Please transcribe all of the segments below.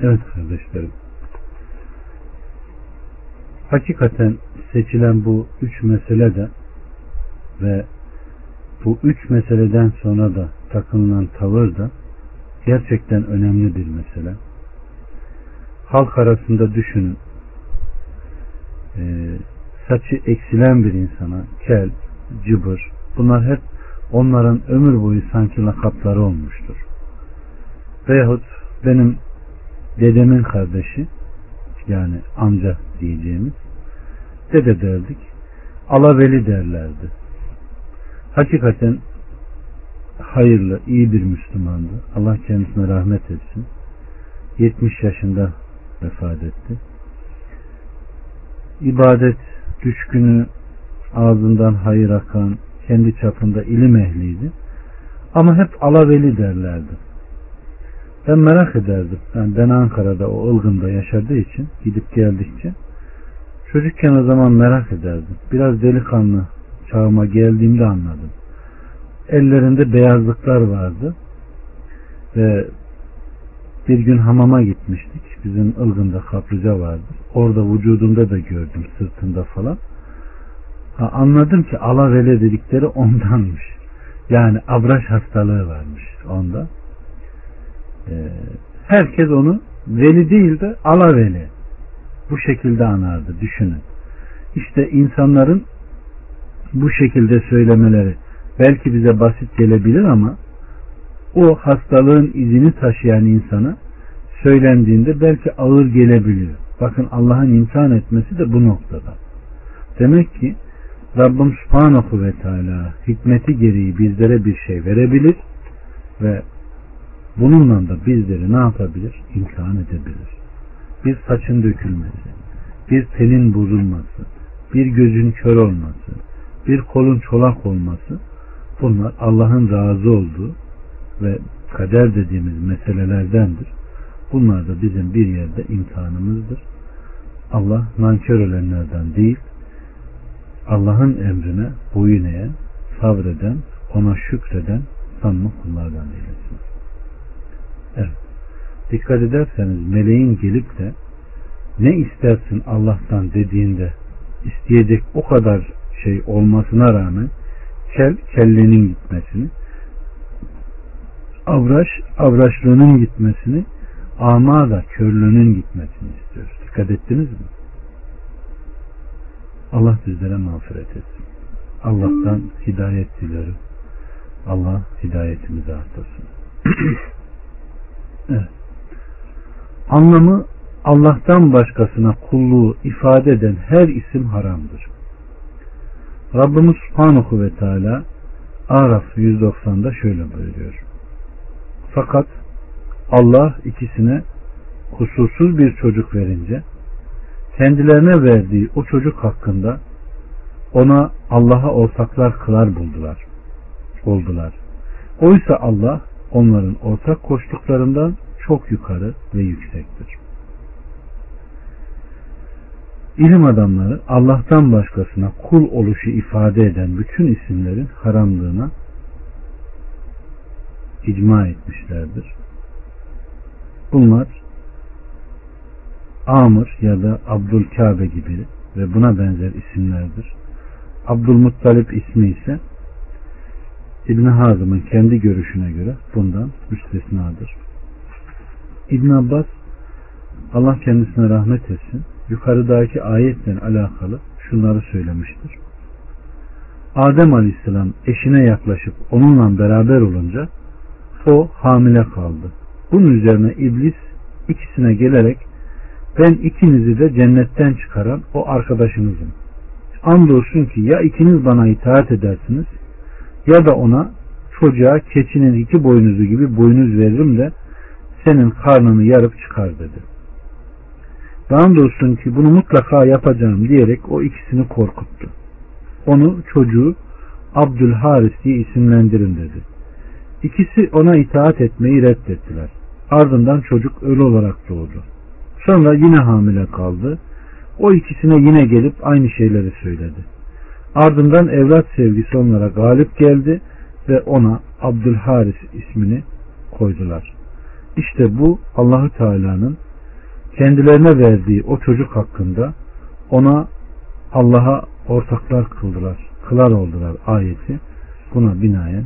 Evet kardeşlerim. Hakikaten seçilen bu üç mesele de ve bu üç meseleden sonra da takınılan tavır da gerçekten önemli bir mesele. Halk arasında düşünün. Ee, saçı eksilen bir insana kel, cıbır bunlar hep onların ömür boyu sanki lakapları olmuştur. Veyahut benim dedemin kardeşi yani amca diyeceğimiz dede derdik alaveli derlerdi. Hakikaten hayırlı, iyi bir Müslümandı. Allah kendisine rahmet etsin. 70 yaşında vefat etti. İbadet düşkünü, ağzından hayır akan, kendi çapında ilim ehliydi. Ama hep alaveli derlerdi. Ben merak ederdim. Yani ben Ankara'da o ılgında yaşadığı için gidip geldikçe çocukken o zaman merak ederdim. Biraz delikanlı çağıma geldiğimde anladım. Ellerinde beyazlıklar vardı ve bir gün hamama gitmiştik. Bizim ılgında kaplıca vardı. Orada vücudumda da gördüm sırtında falan. Ha, anladım ki alavele dedikleri ondanmış. Yani abraş hastalığı varmış onda. Ee, herkes onu veli değil de alaveli bu şekilde anardı düşünün. İşte insanların bu şekilde söylemeleri belki bize basit gelebilir ama o hastalığın izini taşıyan insana söylendiğinde belki ağır gelebiliyor. Bakın Allah'ın imtihan etmesi de bu noktada. Demek ki Rabbim Subhanahu ve Teala hikmeti gereği bizlere bir şey verebilir ve bununla da bizleri ne yapabilir? İmtihan edebilir. Bir saçın dökülmesi, bir telin bozulması, bir gözün kör olması, bir kolun çolak olması bunlar Allah'ın razı olduğu ve kader dediğimiz meselelerdendir. Bunlar da bizim bir yerde imtihanımızdır. Allah nankör olanlardan değil, Allah'ın emrine boyun eğen, sabreden, ona şükreden sanma kullardan eylesin. Dikkat ederseniz meleğin gelip de ne istersin Allah'tan dediğinde isteyecek o kadar şey olmasına rağmen kel kellenin gitmesini avraş avraşlığının gitmesini ama da körlüğünün gitmesini istiyoruz. Dikkat ettiniz mi? Allah bizlere mağfiret etsin. Allah'tan hidayet dilerim. Allah hidayetimizi artırsın. Anlamı Allah'tan başkasına kulluğu ifade eden her isim haramdır. Rabbimiz Subhanahu ve Teala Araf 190'da şöyle buyuruyor. Fakat Allah ikisine kusursuz bir çocuk verince kendilerine verdiği o çocuk hakkında ona Allah'a ortaklar kılar buldular. Oldular. Oysa Allah onların ortak koştuklarından çok yukarı ve yüksektir. İlim adamları Allah'tan başkasına kul oluşu ifade eden bütün isimlerin haramlığına icma etmişlerdir. Bunlar Amr ya da Abdülkabe gibi ve buna benzer isimlerdir. Abdülmuttalip ismi ise İbn Hazım'ın kendi görüşüne göre bundan müstesnadır. İbn Abbas Allah kendisine rahmet etsin yukarıdaki ayetle alakalı şunları söylemiştir. Adem Aleyhisselam eşine yaklaşıp onunla beraber olunca o hamile kaldı. Bunun üzerine iblis ikisine gelerek ben ikinizi de cennetten çıkaran o arkadaşınızım. Andolsun ki ya ikiniz bana itaat edersiniz ya da ona çocuğa keçinin iki boynuzu gibi boynuz veririm de senin karnını yarıp çıkar dedi. Ve andolsun ki bunu mutlaka yapacağım diyerek o ikisini korkuttu. Onu çocuğu Abdülharis diye isimlendirin dedi. İkisi ona itaat etmeyi reddettiler. Ardından çocuk ölü olarak doğdu. Sonra yine hamile kaldı. O ikisine yine gelip aynı şeyleri söyledi. Ardından evlat sevgisi onlara galip geldi ve ona Abdülharis ismini koydular. İşte bu Allahü Teala'nın kendilerine verdiği o çocuk hakkında ona Allah'a ortaklar kıldılar, kılar oldular ayeti buna binaen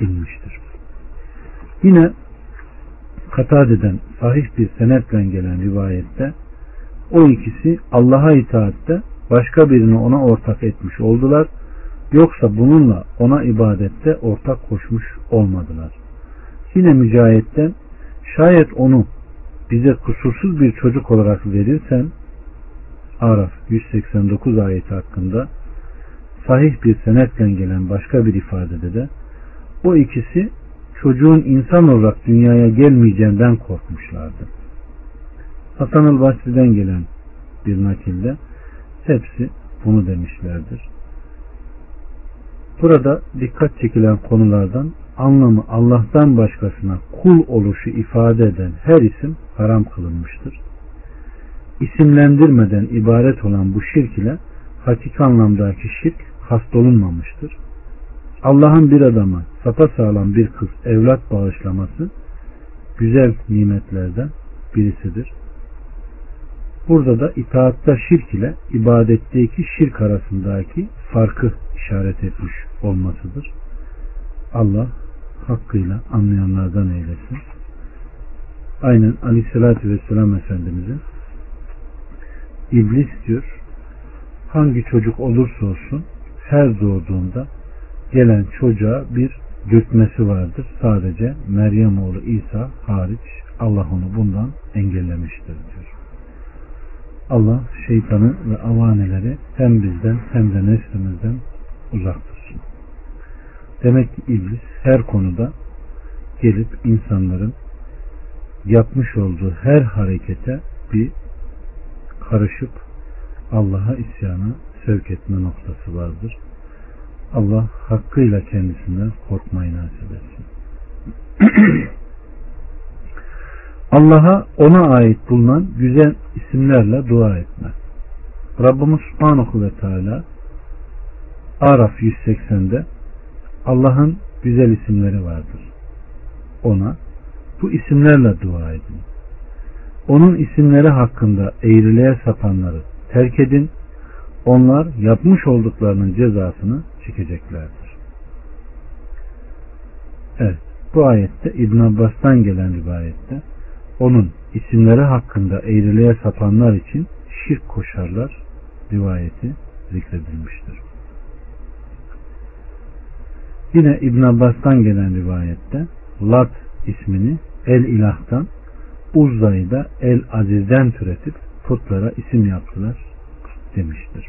inmiştir. Yine Katade'den sahih bir senetle gelen rivayette o ikisi Allah'a itaatte başka birini ona ortak etmiş oldular. Yoksa bununla ona ibadette ortak koşmuş olmadılar. Yine mücahitten şayet onu bize kusursuz bir çocuk olarak verirsen Araf 189 ayeti hakkında sahih bir senetle gelen başka bir ifadede de o ikisi çocuğun insan olarak dünyaya gelmeyeceğinden korkmuşlardı. Hasan-ı Basri'den gelen bir nakilde hepsi bunu demişlerdir. Burada dikkat çekilen konulardan anlamı Allah'tan başkasına kul oluşu ifade eden her isim haram kılınmıştır. İsimlendirmeden ibaret olan bu şirk ile hakik anlamdaki şirk hastolunmamıştır. Allah'ın bir adama sapasağlam bir kız evlat bağışlaması güzel nimetlerden birisidir. Burada da itaatta şirk ile ibadetteki şirk arasındaki farkı işaret etmiş olmasıdır. Allah hakkıyla anlayanlardan eylesin. Aynen Aleyhisselatü Vesselam Efendimizin İblis diyor hangi çocuk olursa olsun her doğduğunda gelen çocuğa bir dürtmesi vardır. Sadece Meryem oğlu İsa hariç Allah onu bundan engellemiştir diyor. Allah şeytanı ve avaneleri hem bizden hem de neslimizden uzak tutsun. Demek ki iblis her konuda gelip insanların yapmış olduğu her harekete bir karışıp Allah'a isyana sevk etme noktası vardır. Allah hakkıyla kendisinden korkmayı nasip etsin. Allah'a ona ait bulunan güzel isimlerle dua etme. Rabbimiz Subhanahu ve Teala Araf 180'de Allah'ın güzel isimleri vardır. Ona bu isimlerle dua edin. Onun isimleri hakkında eğriliğe sapanları terk edin. Onlar yapmış olduklarının cezasını çekeceklerdir. Evet. Bu ayette İbn Abbas'tan gelen rivayette onun isimleri hakkında eğriliğe sapanlar için şirk koşarlar rivayeti zikredilmiştir. Yine İbn Abbas'tan gelen rivayette Lat ismini El İlah'tan Uzza'yı da El Aziz'den türetip putlara isim yaptılar demiştir.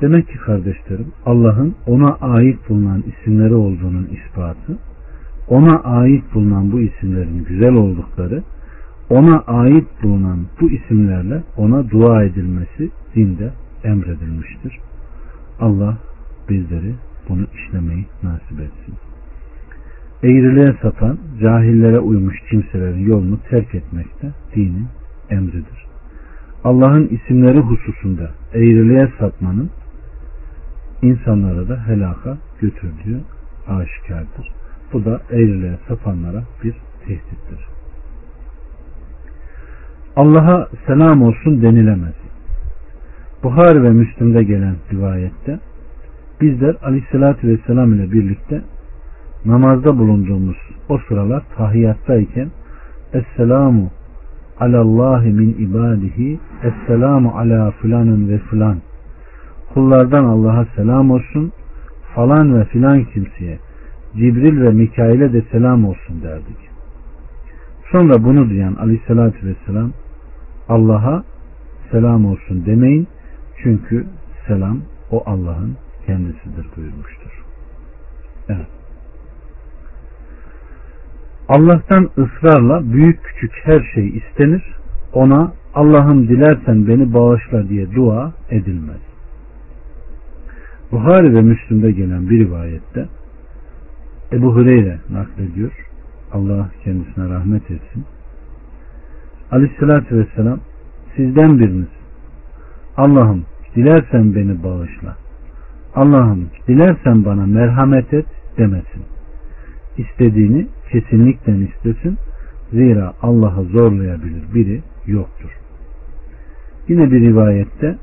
Demek ki kardeşlerim Allah'ın ona ait bulunan isimleri olduğunun ispatı ona ait bulunan bu isimlerin güzel oldukları, ona ait bulunan bu isimlerle ona dua edilmesi dinde emredilmiştir. Allah bizleri bunu işlemeyi nasip etsin. Eğriliğe satan, cahillere uymuş kimselerin yolunu terk etmekte dinin emridir. Allah'ın isimleri hususunda eğriliğe sapmanın insanlara da helaka götürdüğü aşikardır. Bu da eğriliğe sapanlara bir tehdittir. Allah'a selam olsun denilemez. Buhari ve Müslim'de gelen rivayette bizler aleyhissalatü vesselam ile birlikte namazda bulunduğumuz o sıralar tahiyyattayken Esselamu alallahi min ibadihi Esselamu ala filanın ve filan kullardan Allah'a selam olsun falan ve filan kimseye Cibril ve Mikail'e de selam olsun derdik. Sonra bunu duyan aleyhissalatü vesselam Allah'a selam olsun demeyin çünkü selam o Allah'ın kendisidir buyurmuştur. Evet. Allah'tan ısrarla büyük küçük her şey istenir. Ona Allah'ım dilersen beni bağışla diye dua edilmez. Buhari ve Müslüm'de gelen bir rivayette Ebu Hureyre naklediyor. Allah kendisine rahmet etsin. Aleyhissalatü vesselam sizden biriniz Allah'ım dilersen beni bağışla. Allah'ım dilersen bana merhamet et demesin. İstediğini kesinlikle istesin. Zira Allah'ı zorlayabilir biri yoktur. Yine bir rivayette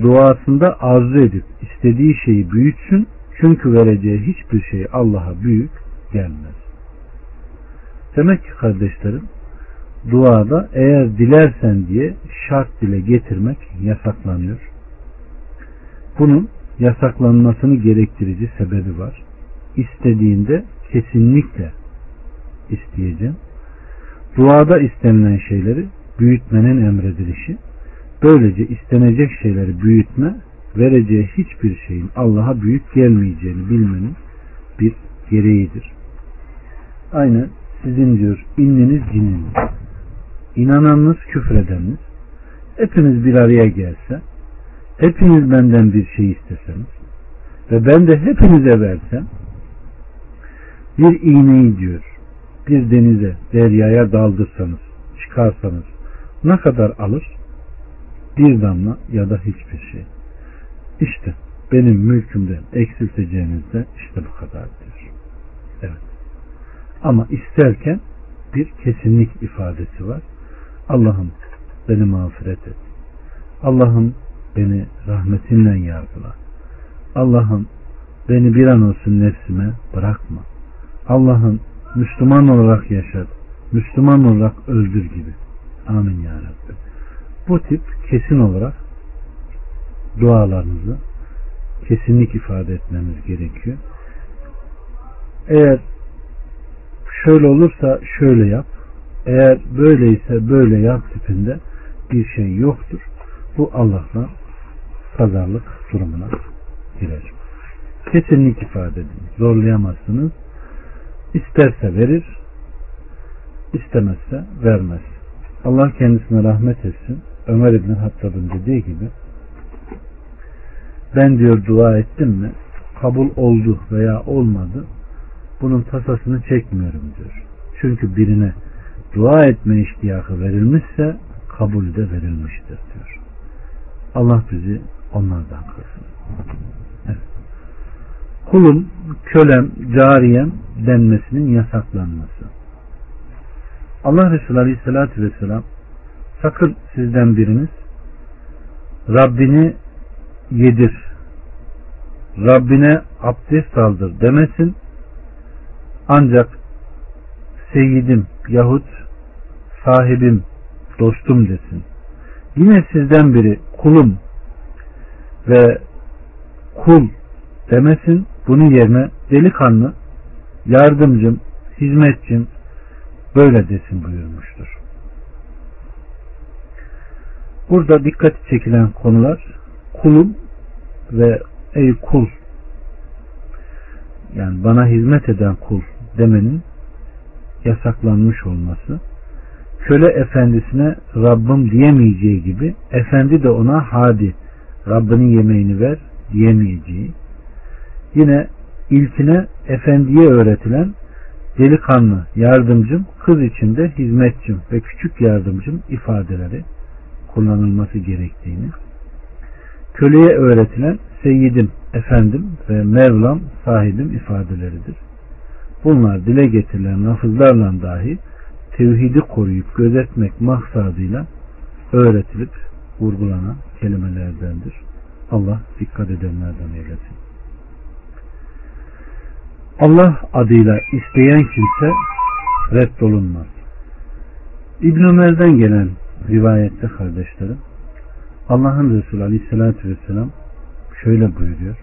duasında arzu edip istediği şeyi büyütsün çünkü vereceği hiçbir şey Allah'a büyük gelmez. Demek ki kardeşlerim duada eğer dilersen diye şart dile getirmek yasaklanıyor. Bunun yasaklanmasını gerektirici sebebi var. İstediğinde kesinlikle isteyeceğim. Duada istenilen şeyleri büyütmenin emredilişi. Böylece istenecek şeyleri büyütme, vereceği hiçbir şeyin Allah'a büyük gelmeyeceğini bilmenin bir gereğidir. Aynı sizin diyor inniniz cininiz, inananınız küfredeniniz, hepiniz bir araya gelse, hepiniz benden bir şey isteseniz ve ben de hepinize versem, bir iğneyi diyor, bir denize, deryaya daldırsanız, çıkarsanız ne kadar alır? Bir damla ya da hiçbir şey. İşte benim mülkümden eksilteceğiniz de işte bu kadar diyor. Evet. Ama isterken bir kesinlik ifadesi var. Allah'ım beni mağfiret et. Allah'ım beni rahmetinle yargıla. Allah'ım beni bir an olsun nefsime bırakma. Allah'ım Müslüman olarak yaşat. Müslüman olarak öldür gibi. Amin ya Rabbi. Bu tip kesin olarak dualarınızı kesinlik ifade etmemiz gerekiyor. Eğer şöyle olursa şöyle yap. Eğer böyleyse böyle yap tipinde bir şey yoktur. Bu Allah'la pazarlık durumuna girer. Kesinlik ifade edin. Zorlayamazsınız. İsterse verir, istemezse vermez. Allah kendisine rahmet etsin. Ömer İbni Hattab'ın dediği gibi ben diyor dua ettim mi kabul oldu veya olmadı bunun tasasını çekmiyorum diyor. Çünkü birine dua etme iştiyakı verilmişse kabul de verilmiştir diyor. Allah bizi onlardan kılsın. Evet. Kulum, kölem, cariyem denmesinin yasaklanması. Allah Resulü Aleyhisselatü Vesselam sakın sizden biriniz Rabbini yedir, Rabbine abdest aldır demesin. Ancak seyyidim yahut sahibim, dostum desin. Yine sizden biri kulum ve kul demesin. Bunun yerine delikanlı, yardımcım, hizmetçim böyle desin buyurmuştur. Burada dikkat çekilen konular kulum ve ey kul yani bana hizmet eden kul demenin yasaklanmış olması köle efendisine Rabbim diyemeyeceği gibi efendi de ona hadi Rabbinin yemeğini ver diyemeyeceği yine ilkine efendiye öğretilen delikanlı yardımcım kız içinde hizmetçim ve küçük yardımcım ifadeleri kullanılması gerektiğini köleye öğretilen seyyidim, efendim ve mevlam sahibim ifadeleridir. Bunlar dile getirilen lafızlarla dahi tevhidi koruyup gözetmek maksadıyla öğretilip vurgulanan kelimelerdendir. Allah dikkat edenlerden eylesin. Allah adıyla isteyen kimse reddolunmaz. İbn Ömer'den gelen rivayette kardeşlerim Allah'ın Resulü Aleyhisselatü Vesselam şöyle buyuruyor.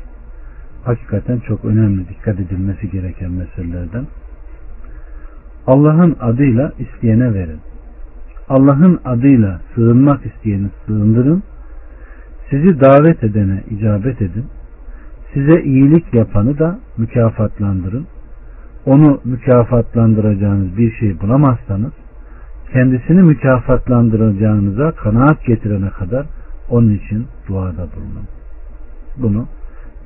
Hakikaten çok önemli dikkat edilmesi gereken meselelerden. Allah'ın adıyla isteyene verin. Allah'ın adıyla sığınmak isteyeni sığındırın. Sizi davet edene icabet edin. Size iyilik yapanı da mükafatlandırın. Onu mükafatlandıracağınız bir şey bulamazsanız kendisini mükafatlandıracağınıza kanaat getirene kadar onun için duada bulunun. Bunu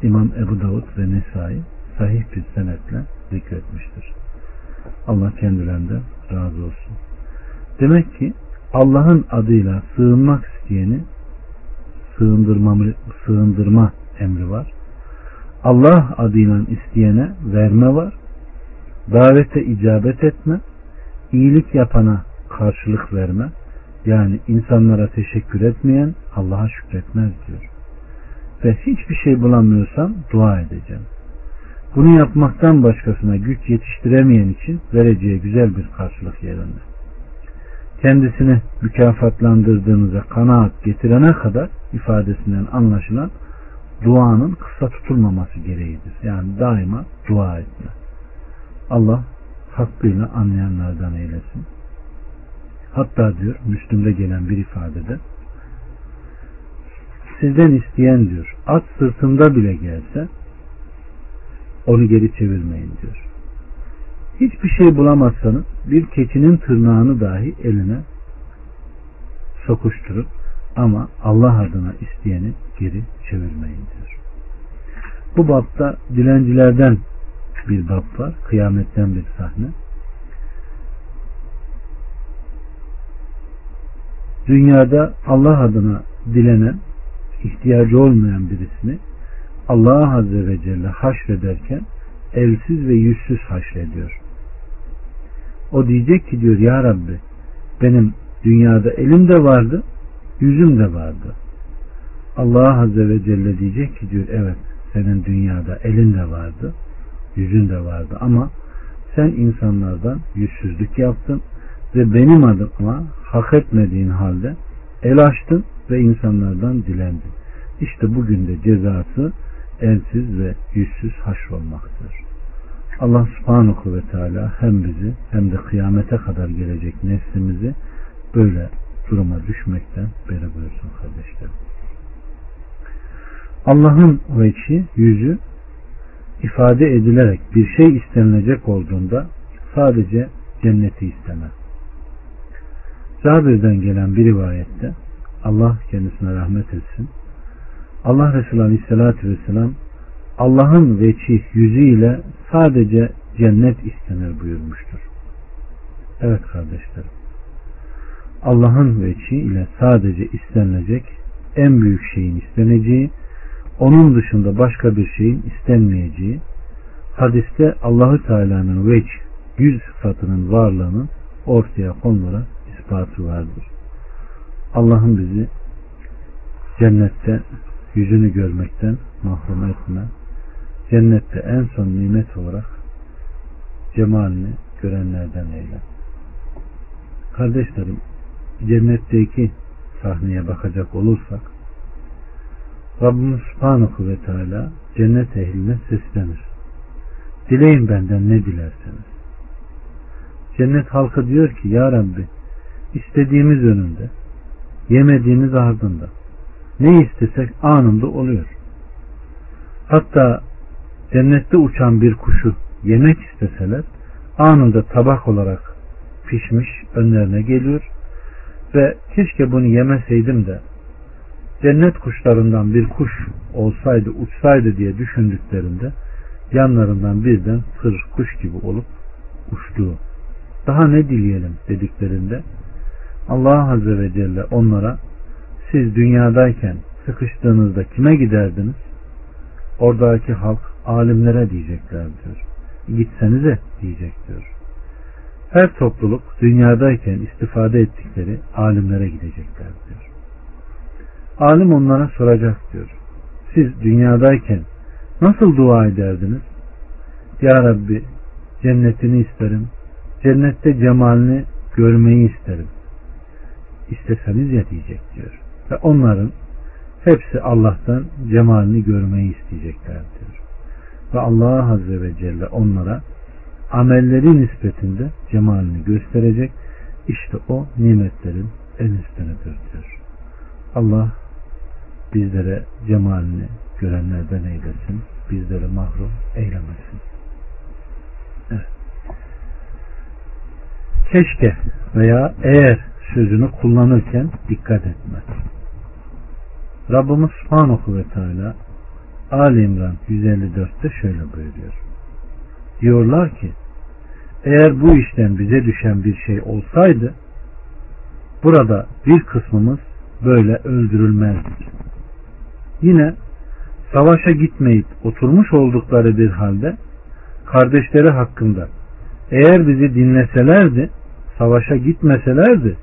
İmam Ebu Davud ve Nesai sahih bir senetle zikretmiştir. Allah kendilerinden razı olsun. Demek ki Allah'ın adıyla sığınmak isteyeni sığındırma, sığındırma emri var. Allah adıyla isteyene verme var. Davete icabet etme. iyilik yapana karşılık verme yani insanlara teşekkür etmeyen Allah'a şükretmez diyor. Ve hiçbir şey bulamıyorsam dua edeceğim. Bunu yapmaktan başkasına güç yetiştiremeyen için vereceği güzel bir karşılık yerinde. Kendisini mükafatlandırdığınıza kanaat getirene kadar ifadesinden anlaşılan duanın kısa tutulmaması gereğidir. Yani daima dua etme. Allah hakkıyla anlayanlardan eylesin. Hatta diyor Müslüm'de gelen bir ifadede sizden isteyen diyor at sırtında bile gelse onu geri çevirmeyin diyor. Hiçbir şey bulamazsanız bir keçinin tırnağını dahi eline sokuşturun ama Allah adına isteyeni geri çevirmeyin diyor. Bu bapta dilencilerden bir bab var. Kıyametten bir sahne. Dünyada Allah adına dilenen, ihtiyacı olmayan birisini Allah Azze ve Celle haşrederken elsiz ve yüzsüz haşrediyor. O diyecek ki diyor ya Rabbi benim dünyada elim de vardı, yüzüm de vardı. Allah Azze ve Celle diyecek ki diyor evet senin dünyada elin de vardı, yüzün de vardı ama sen insanlardan yüzsüzlük yaptın ve benim adıma hak etmediğin halde el açtın ve insanlardan dilendin. İşte bugün de cezası elsiz ve yüzsüz haşrolmaktır. Allah subhanahu ve teala hem bizi hem de kıyamete kadar gelecek neslimizi böyle duruma düşmekten beri buyursun kardeşlerim. Allah'ın veçi, yüzü ifade edilerek bir şey istenilecek olduğunda sadece cenneti istemez. Cabir'den gelen bir rivayette Allah kendisine rahmet etsin. Allah Resulü Aleyhisselatü Vesselam Allah'ın veçi yüzüyle sadece cennet istenir buyurmuştur. Evet kardeşlerim. Allah'ın veçi ile sadece istenilecek en büyük şeyin isteneceği, onun dışında başka bir şeyin istenmeyeceği, hadiste Allahü Teala'nın veç, yüz sıfatının varlığının ortaya konularak ispatı vardır. Allah'ın bizi cennette yüzünü görmekten mahrum etme. Cennette en son nimet olarak cemalini görenlerden eyle. Kardeşlerim, cennetteki sahneye bakacak olursak Rabbimiz Subhanahu ve Teala cennet ehline seslenir. Dileyin benden ne dilerseniz. Cennet halkı diyor ki Ya Rabbi istediğimiz önünde yemediğimiz ardında ne istesek anında oluyor. Hatta cennette uçan bir kuşu yemek isteseler anında tabak olarak pişmiş önlerine geliyor ve keşke bunu yemeseydim de cennet kuşlarından bir kuş olsaydı uçsaydı diye düşündüklerinde yanlarından birden sır kuş gibi olup uçtuğu daha ne dileyelim dediklerinde Allah Azze ve Celle onlara siz dünyadayken sıkıştığınızda kime giderdiniz? Oradaki halk alimlere diyecekler diyor. Gitsenize diyecek diyor. Her topluluk dünyadayken istifade ettikleri alimlere gidecekler diyor. Alim onlara soracak diyor. Siz dünyadayken nasıl dua ederdiniz? Ya Rabbi cennetini isterim. Cennette cemalini görmeyi isterim. İsteseniz ya diyecek diyor. Ve onların hepsi Allah'tan cemalini görmeyi isteyecekler diyor. Ve Allah Azze ve Celle onlara amelleri nispetinde cemalini gösterecek. İşte o nimetlerin en üstünüdür diyor. Allah bizlere cemalini görenlerden eylesin. Bizleri mahrum eylemesin. Evet. Keşke veya eğer sözünü kullanırken dikkat etme. Rabbimiz Subhanahu ve Teala Ali İmran 154'te şöyle buyuruyor. Diyorlar ki eğer bu işten bize düşen bir şey olsaydı burada bir kısmımız böyle öldürülmezdik. Yine savaşa gitmeyip oturmuş oldukları bir halde kardeşleri hakkında eğer bizi dinleselerdi savaşa gitmeselerdi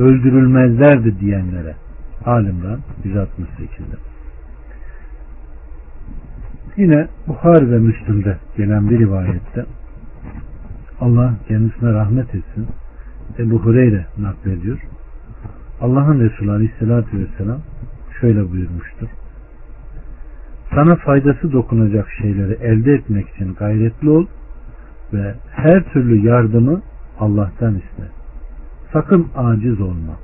öldürülmezlerdi diyenlere. Alimran 168'de. Yine Bukhari ve Müslüm'de gelen bir rivayette Allah kendisine rahmet etsin. Ebu Hureyre naklediyor. Allah'ın Resulü Aleyhisselatü Vesselam şöyle buyurmuştur. Sana faydası dokunacak şeyleri elde etmek için gayretli ol ve her türlü yardımı Allah'tan iste. Sakın aciz olma.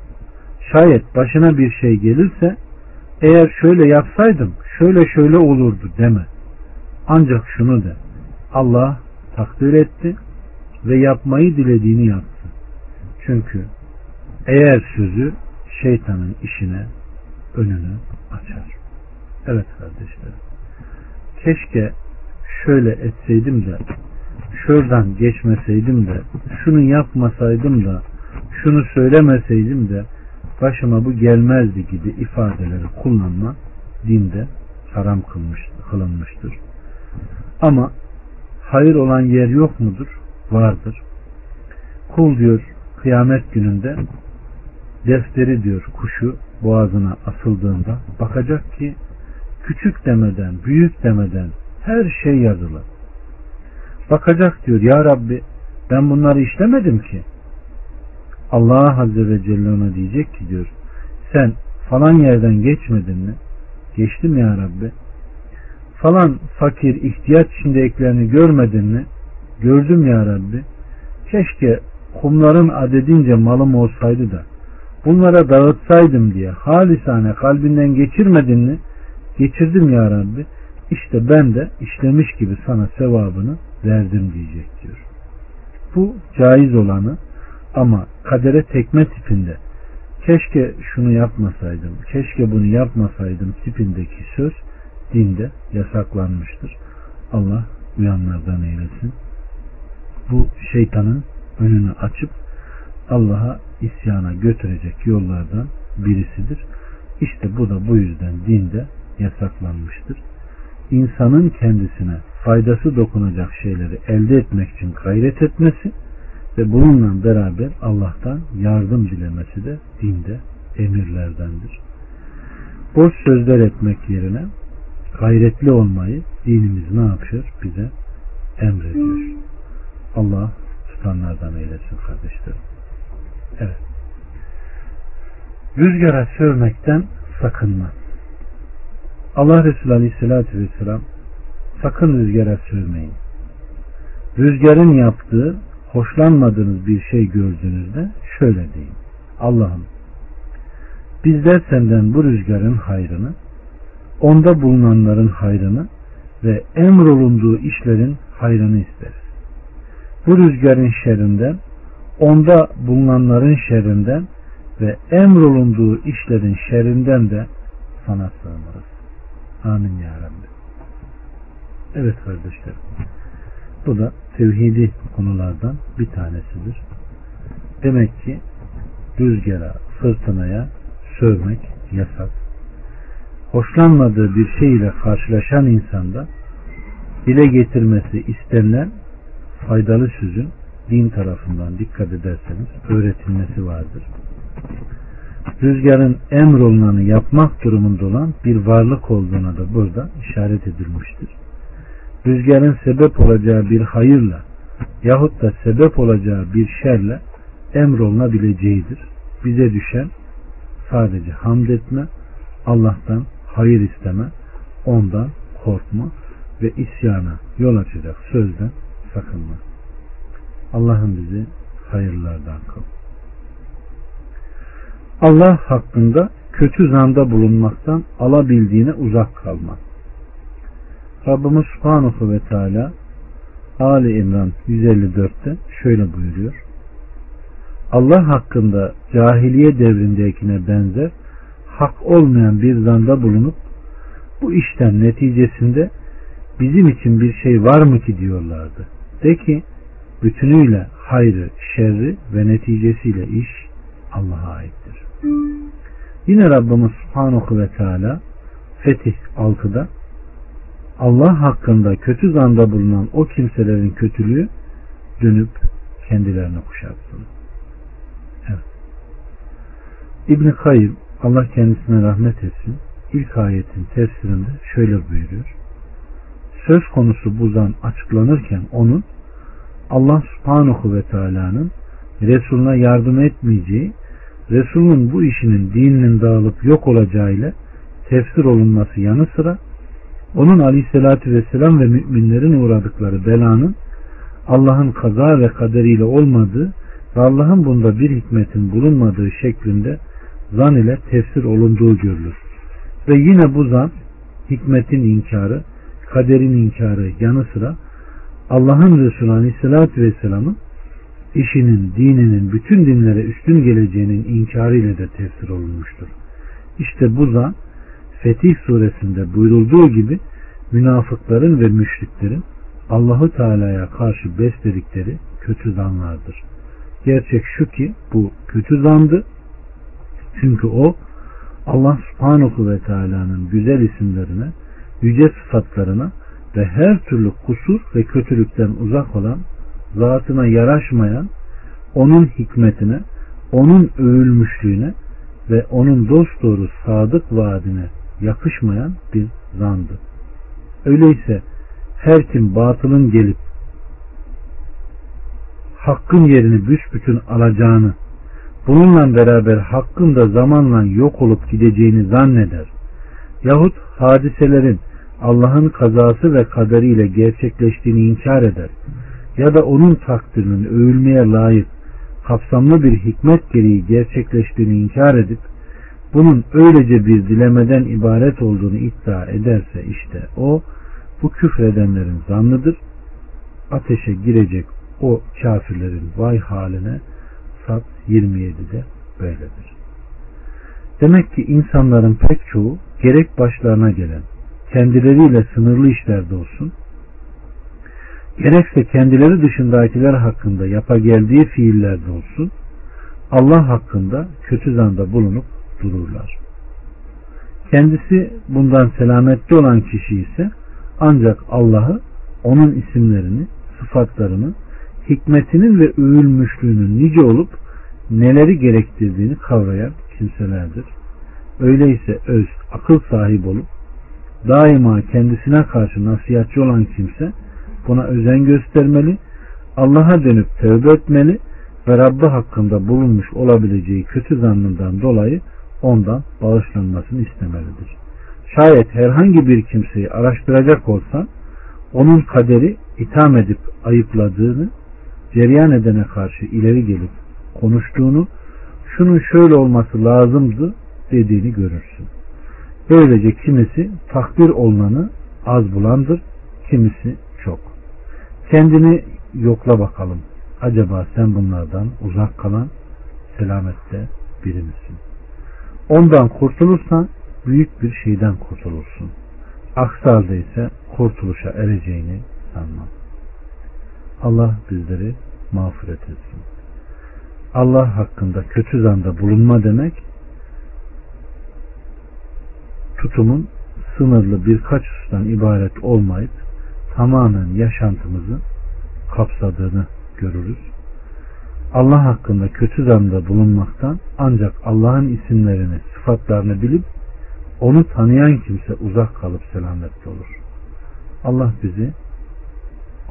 Şayet başına bir şey gelirse eğer şöyle yapsaydım şöyle şöyle olurdu deme. Ancak şunu de. Allah takdir etti ve yapmayı dilediğini yaptı. Çünkü eğer sözü şeytanın işine önünü açar. Evet kardeşlerim. Keşke şöyle etseydim de şuradan geçmeseydim de şunu yapmasaydım da şunu söylemeseydim de başıma bu gelmezdi gibi ifadeleri kullanma dinde haram kılınmıştır. Ama hayır olan yer yok mudur? Vardır. Kul diyor kıyamet gününde defteri diyor kuşu boğazına asıldığında bakacak ki küçük demeden, büyük demeden her şey yazılı. Bakacak diyor ya Rabbi ben bunları işlemedim ki. Allah Azze ve Celle ona diyecek ki diyor sen falan yerden geçmedin mi? Geçtim ya Rabbi. Falan fakir ihtiyaç içindekilerini görmedin mi? Gördüm ya Rabbi. Keşke kumların adedince malım olsaydı da bunlara dağıtsaydım diye halisane kalbinden geçirmedin mi? Geçirdim ya Rabbi. İşte ben de işlemiş gibi sana sevabını verdim diyecek diyor. Bu caiz olanı ama kadere tekme tipinde keşke şunu yapmasaydım, keşke bunu yapmasaydım tipindeki söz dinde yasaklanmıştır. Allah uyanlardan eylesin. Bu şeytanın önünü açıp Allah'a isyana götürecek yollardan birisidir. İşte bu da bu yüzden dinde yasaklanmıştır. İnsanın kendisine faydası dokunacak şeyleri elde etmek için gayret etmesi ve bununla beraber Allah'tan yardım dilemesi de dinde emirlerdendir. Boş sözler etmek yerine gayretli olmayı dinimiz ne yapıyor? Bize emrediyor. Allah tutanlardan eylesin kardeşlerim. Evet. Rüzgara sövmekten sakınma. Allah Resulü Aleyhisselatü Vesselam sakın rüzgara sövmeyin. Rüzgarın yaptığı hoşlanmadığınız bir şey gördüğünüzde şöyle deyin. Allah'ım bizler senden bu rüzgarın hayrını, onda bulunanların hayrını ve emrolunduğu işlerin hayrını isteriz. Bu rüzgarın şerrinden, onda bulunanların şerrinden ve emrolunduğu işlerin şerrinden de sana sığınırız. Amin ya Rabbi. Evet kardeşlerim. Bu da tevhidi konulardan bir tanesidir. Demek ki rüzgara, fırtınaya sövmek yasak. Hoşlanmadığı bir şey ile karşılaşan insanda dile getirmesi istenilen faydalı sözün din tarafından dikkat ederseniz öğretilmesi vardır. Rüzgarın emrolunanı yapmak durumunda olan bir varlık olduğuna da burada işaret edilmiştir rüzgarın sebep olacağı bir hayırla yahut da sebep olacağı bir şerle emrolunabileceğidir. Bize düşen sadece hamd etme, Allah'tan hayır isteme, ondan korkma ve isyana yol açacak sözden sakınma. Allah'ın bizi hayırlardan kıl. Allah hakkında kötü zanda bulunmaktan alabildiğine uzak kalmak. Rabbimiz Subhanahu ve Teala Ali İmran 154'te şöyle buyuruyor. Allah hakkında cahiliye devrindekine benzer hak olmayan bir zanda bulunup bu işten neticesinde bizim için bir şey var mı ki diyorlardı. De ki bütünüyle hayrı, şerri ve neticesiyle iş Allah'a aittir. Yine Rabbimiz Subhanahu ve Teala Fetih 6'da Allah hakkında kötü zanda bulunan o kimselerin kötülüğü dönüp kendilerine kuşatsın. İbni Kayyım Allah kendisine rahmet etsin ilk ayetin tefsirinde şöyle buyuruyor. Söz konusu buzan açıklanırken onun Allah subhanahu ve teala'nın Resuluna yardım etmeyeceği, Resulünün bu işinin dininin dağılıp yok olacağıyla tefsir olunması yanı sıra onun aleyhissalatü vesselam ve müminlerin uğradıkları belanın Allah'ın kaza ve kaderiyle olmadığı ve Allah'ın bunda bir hikmetin bulunmadığı şeklinde zan ile tefsir olunduğu görülür. Ve yine bu zan hikmetin inkarı, kaderin inkarı yanı sıra Allah'ın Resulü Aleyhisselatü Vesselam'ın işinin, dininin bütün dinlere üstün geleceğinin inkarı ile de tefsir olunmuştur. İşte bu zan Fetih suresinde buyurulduğu gibi münafıkların ve müşriklerin Allahu Teala'ya karşı besledikleri kötü zanlardır. Gerçek şu ki bu kötü zandı. Çünkü o Allah subhanahu ve teala'nın güzel isimlerine, yüce sıfatlarına ve her türlü kusur ve kötülükten uzak olan, zatına yaraşmayan, onun hikmetine, onun övülmüşlüğüne ve onun dosdoğru sadık vaadine yakışmayan bir zandı. Öyleyse her kim batılın gelip hakkın yerini büsbütün alacağını bununla beraber hakkın da zamanla yok olup gideceğini zanneder yahut hadiselerin Allah'ın kazası ve kaderiyle gerçekleştiğini inkar eder ya da onun takdirinin övülmeye layık kapsamlı bir hikmet gereği gerçekleştiğini inkar edip bunun öylece bir dilemeden ibaret olduğunu iddia ederse işte o bu küfredenlerin zannıdır. Ateşe girecek o kafirlerin vay haline Sat 27'de böyledir. Demek ki insanların pek çoğu gerek başlarına gelen kendileriyle sınırlı işlerde olsun gerekse kendileri dışındakiler hakkında yapa geldiği fiillerde olsun Allah hakkında kötü zanda bulunup dururlar. Kendisi bundan selametli olan kişi ise ancak Allah'ı onun isimlerini, sıfatlarını, hikmetinin ve övülmüşlüğünün nice olup neleri gerektirdiğini kavrayan kimselerdir. Öyleyse öz, akıl sahibi olup daima kendisine karşı nasihatçi olan kimse buna özen göstermeli, Allah'a dönüp tövbe etmeli ve Rabbi hakkında bulunmuş olabileceği kötü zannından dolayı ondan bağışlanmasını istemelidir. Şayet herhangi bir kimseyi araştıracak olsan onun kaderi itham edip ayıpladığını cereyan edene karşı ileri gelip konuştuğunu şunun şöyle olması lazımdı dediğini görürsün. Böylece kimisi takdir olunanı az bulandır, kimisi çok. Kendini yokla bakalım. Acaba sen bunlardan uzak kalan selamette biri misin? Ondan kurtulursan büyük bir şeyden kurtulursun. Aksi halde ise kurtuluşa ereceğini sanmam. Allah bizleri mağfiret etsin. Allah hakkında kötü zanda bulunma demek tutumun sınırlı birkaç husustan ibaret olmayıp tamamen yaşantımızı kapsadığını görürüz. Allah hakkında kötü zanda bulunmaktan ancak Allah'ın isimlerini, sıfatlarını bilip onu tanıyan kimse uzak kalıp selametli olur. Allah bizi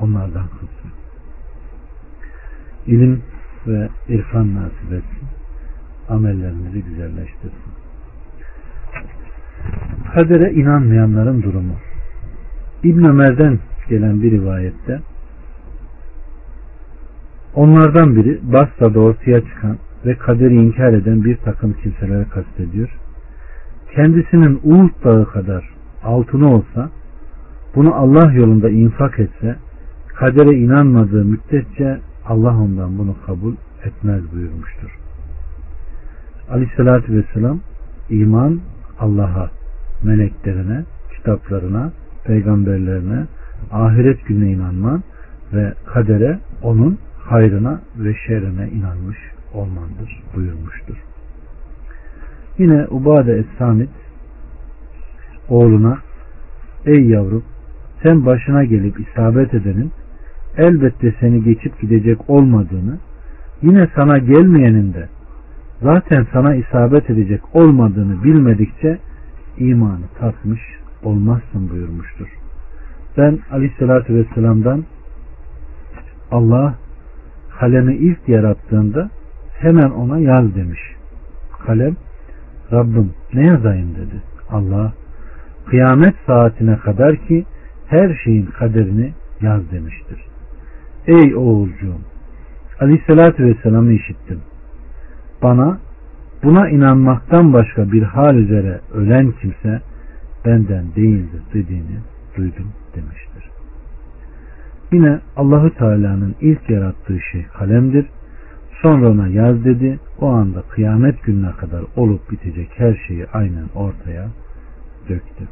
onlardan kılsın. İlim ve irfan nasip etsin. Amellerimizi güzelleştirsin. Kadere inanmayanların durumu. İbn Ömer'den gelen bir rivayette onlardan biri Basra'da ortaya çıkan ve kaderi inkar eden bir takım kimselere kastediyor. Kendisinin Uğur dağı kadar altını olsa bunu Allah yolunda infak etse kadere inanmadığı müddetçe Allah ondan bunu kabul etmez buyurmuştur. Aleyhissalatü vesselam iman Allah'a, meleklerine, kitaplarına, peygamberlerine, ahiret gününe inanman ve kadere onun hayrına ve şerrine inanmış olmandır buyurmuştur. Yine Ubade Es-Samit oğluna ey yavrum sen başına gelip isabet edenin elbette seni geçip gidecek olmadığını yine sana gelmeyenin de zaten sana isabet edecek olmadığını bilmedikçe imanı tatmış olmazsın buyurmuştur. Ben aleyhissalatü vesselam'dan Allah kalemi ilk yarattığında hemen ona yaz demiş. Kalem Rabbim ne yazayım dedi. Allah kıyamet saatine kadar ki her şeyin kaderini yaz demiştir. Ey oğulcuğum Aleyhisselatü Vesselam'ı işittim. Bana buna inanmaktan başka bir hal üzere ölen kimse benden değildir dediğini duydum demiştir. Yine Allahü Teala'nın ilk yarattığı şey kalemdir. Sonra ona yaz dedi. O anda kıyamet gününe kadar olup bitecek her şeyi aynen ortaya döktü.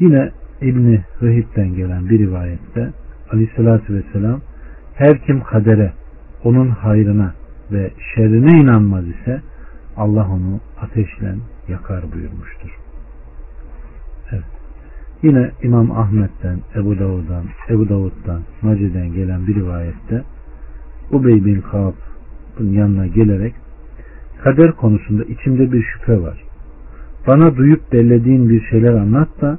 Yine İbni Rehib'den gelen bir rivayette Aleyhisselatü Vesselam her kim kadere, onun hayrına ve şerrine inanmaz ise Allah onu ateşle yakar buyurmuştur. Yine İmam Ahmet'ten, Ebu Davud'dan, Ebu Davud'dan, Mace'den gelen bir rivayette Ubey bin Kaab'ın yanına gelerek kader konusunda içimde bir şüphe var. Bana duyup bellediğin bir şeyler anlat da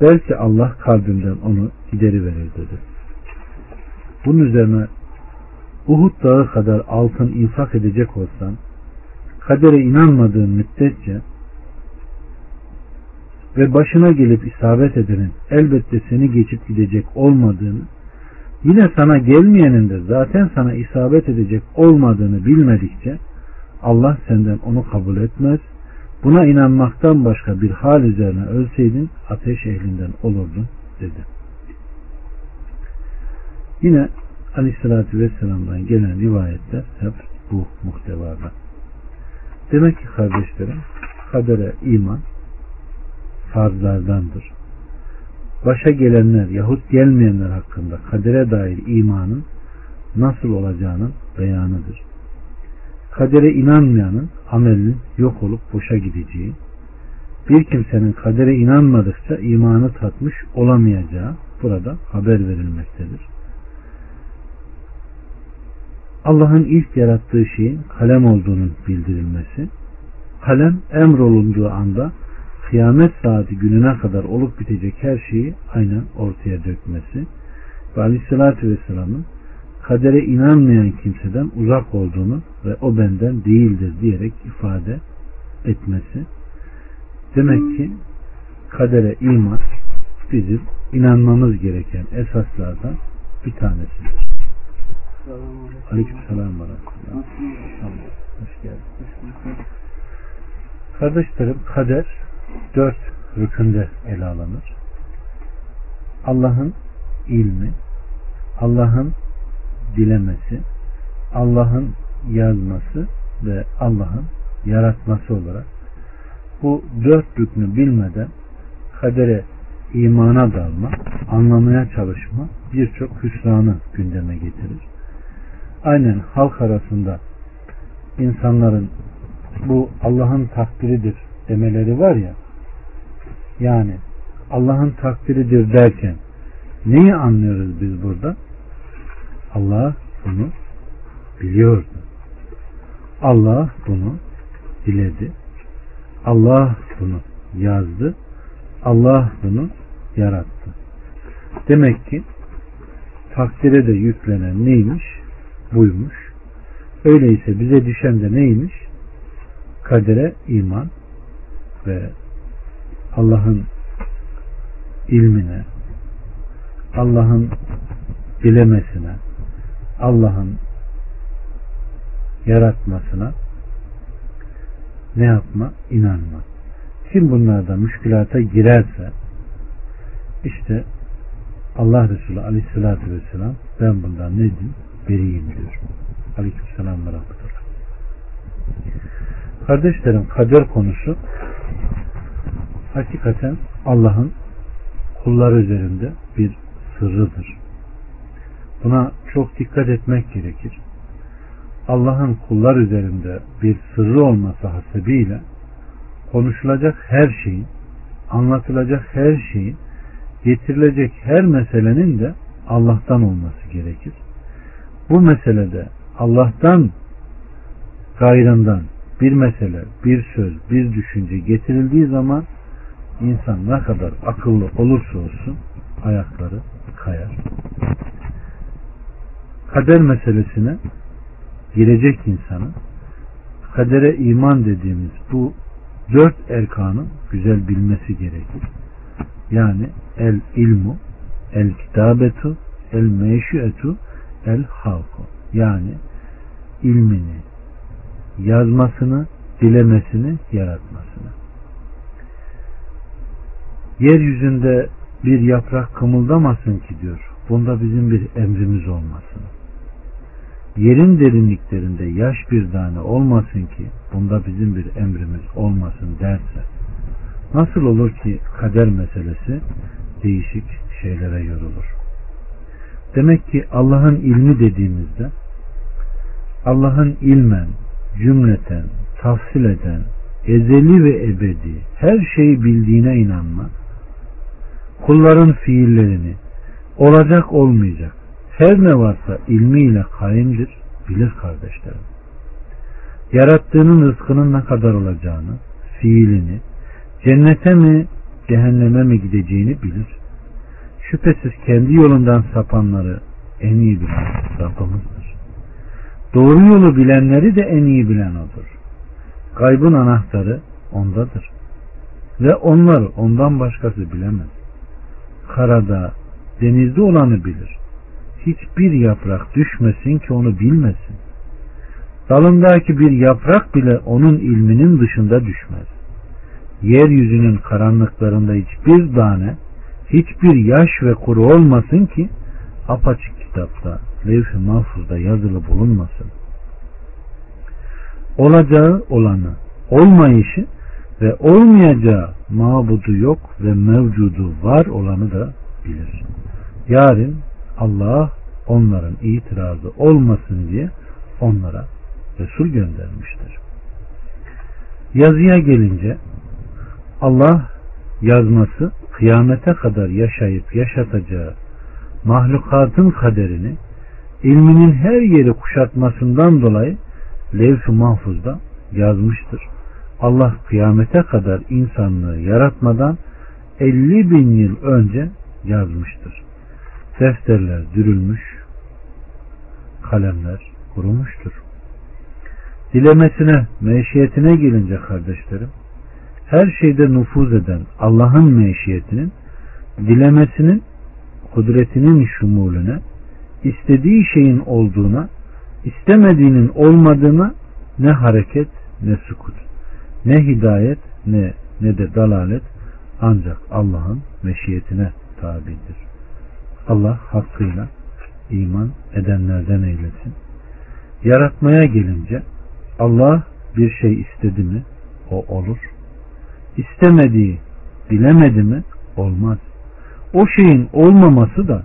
belki Allah kalbimden onu gideri verir dedi. Bunun üzerine Uhud dağı kadar altın infak edecek olsan kadere inanmadığın müddetçe ve başına gelip isabet edenin elbette seni geçip gidecek olmadığını yine sana gelmeyenin de zaten sana isabet edecek olmadığını bilmedikçe Allah senden onu kabul etmez. Buna inanmaktan başka bir hal üzerine ölseydin ateş ehlinden olurdun dedi. Yine Aleyhisselatü Vesselam'dan gelen rivayetler hep bu muhtevada. Demek ki kardeşlerim kadere iman farzlardandır. Başa gelenler yahut gelmeyenler hakkında kadere dair imanın nasıl olacağının beyanıdır. Kadere inanmayanın amelinin yok olup boşa gideceği, bir kimsenin kadere inanmadıkça imanı tatmış olamayacağı burada haber verilmektedir. Allah'ın ilk yarattığı şeyin kalem olduğunun bildirilmesi, kalem emrolunduğu anda kıyamet saati gününe kadar olup bitecek her şeyi aynen ortaya dökmesi ve aleyhissalatü vesselamın kadere inanmayan kimseden uzak olduğunu ve o benden değildir diyerek ifade etmesi. Demek ki kadere iman bizim inanmamız gereken esaslardan bir tanesidir. Aleyküm selam var. Hoş geldin. Kardeşlerim kader dört rükünde ele alınır. Allah'ın ilmi, Allah'ın dilemesi, Allah'ın yazması ve Allah'ın yaratması olarak bu dört rüknü bilmeden kadere imana dalma, anlamaya çalışma birçok hüsranı gündeme getirir. Aynen halk arasında insanların bu Allah'ın takdiridir demeleri var ya yani Allah'ın takdiridir derken neyi anlıyoruz biz burada? Allah bunu biliyordu. Allah bunu diledi. Allah bunu yazdı. Allah bunu yarattı. Demek ki takdire de yüklenen neymiş? Buymuş. Öyleyse bize düşen de neymiş? Kadere iman ve Allah'ın ilmine, Allah'ın dilemesine, Allah'ın yaratmasına ne yapma? İnanma. Kim bunlarda müşkülata girerse işte Allah Resulü Aleyhisselatü Vesselam ben bundan ne diyeyim? Beriyim diyor. Aleykümselam ve Rahmetullah. Kardeşlerim kader konusu hakikaten Allah'ın kullar üzerinde bir sırrıdır. Buna çok dikkat etmek gerekir. Allah'ın kullar üzerinde bir sırrı olması hasebiyle konuşulacak her şeyin, anlatılacak her şeyin, getirilecek her meselenin de Allah'tan olması gerekir. Bu meselede Allah'tan gayrından bir mesele, bir söz, bir düşünce getirildiği zaman insan ne kadar akıllı olursa olsun ayakları kayar. Kader meselesine girecek insanın kadere iman dediğimiz bu dört erkanı güzel bilmesi gerekir. Yani el ilmu, el kitabetu, el meşuetu, el halku. Yani ilmini, yazmasını, dilemesini, yaratmasını. Yeryüzünde bir yaprak kımıldamasın ki diyor. Bunda bizim bir emrimiz olmasın. Yerin derinliklerinde yaş bir tane olmasın ki bunda bizim bir emrimiz olmasın derse nasıl olur ki kader meselesi değişik şeylere yorulur. Demek ki Allah'ın ilmi dediğimizde Allah'ın ilmen, cümleten, tafsil eden, ezeli ve ebedi her şeyi bildiğine inanmak, kulların fiillerini, olacak olmayacak, her ne varsa ilmiyle kaimdir, bilir kardeşlerim. Yarattığının rızkının ne kadar olacağını, fiilini, cennete mi, cehenneme mi gideceğini bilir. Şüphesiz kendi yolundan sapanları en iyi bilen Rabbimizdir. Doğru yolu bilenleri de en iyi bilen odur. Gaybın anahtarı ondadır. Ve onlar ondan başkası bilemez. Karada, denizde olanı bilir. Hiçbir yaprak düşmesin ki onu bilmesin. Dalındaki bir yaprak bile onun ilminin dışında düşmez. Yeryüzünün karanlıklarında hiçbir tane, hiçbir yaş ve kuru olmasın ki apaçık kitapta, levh-i mahfuzda yazılı bulunmasın. Olacağı olanı, olmayışı ve olmayacağı mabudu yok ve mevcudu var olanı da bilir. Yarın Allah onların itirazı olmasın diye onlara Resul göndermiştir. Yazıya gelince Allah yazması kıyamete kadar yaşayıp yaşatacağı mahlukatın kaderini ilminin her yeri kuşatmasından dolayı levh-i mahfuzda yazmıştır. Allah kıyamete kadar insanlığı yaratmadan 50 bin yıl önce yazmıştır. Defterler dürülmüş, kalemler kurumuştur. Dilemesine, meşiyetine gelince kardeşlerim, her şeyde nüfuz eden Allah'ın meşiyetinin, dilemesinin, kudretinin şumulüne, istediği şeyin olduğuna, istemediğinin olmadığına ne hareket ne sukut, ne hidayet ne ne de dalalet ancak Allah'ın meşiyetine tabidir. Allah hakkıyla iman edenlerden eylesin. Yaratmaya gelince Allah bir şey istedi mi o olur. İstemediği, bilemedi mi olmaz. O şeyin olmaması da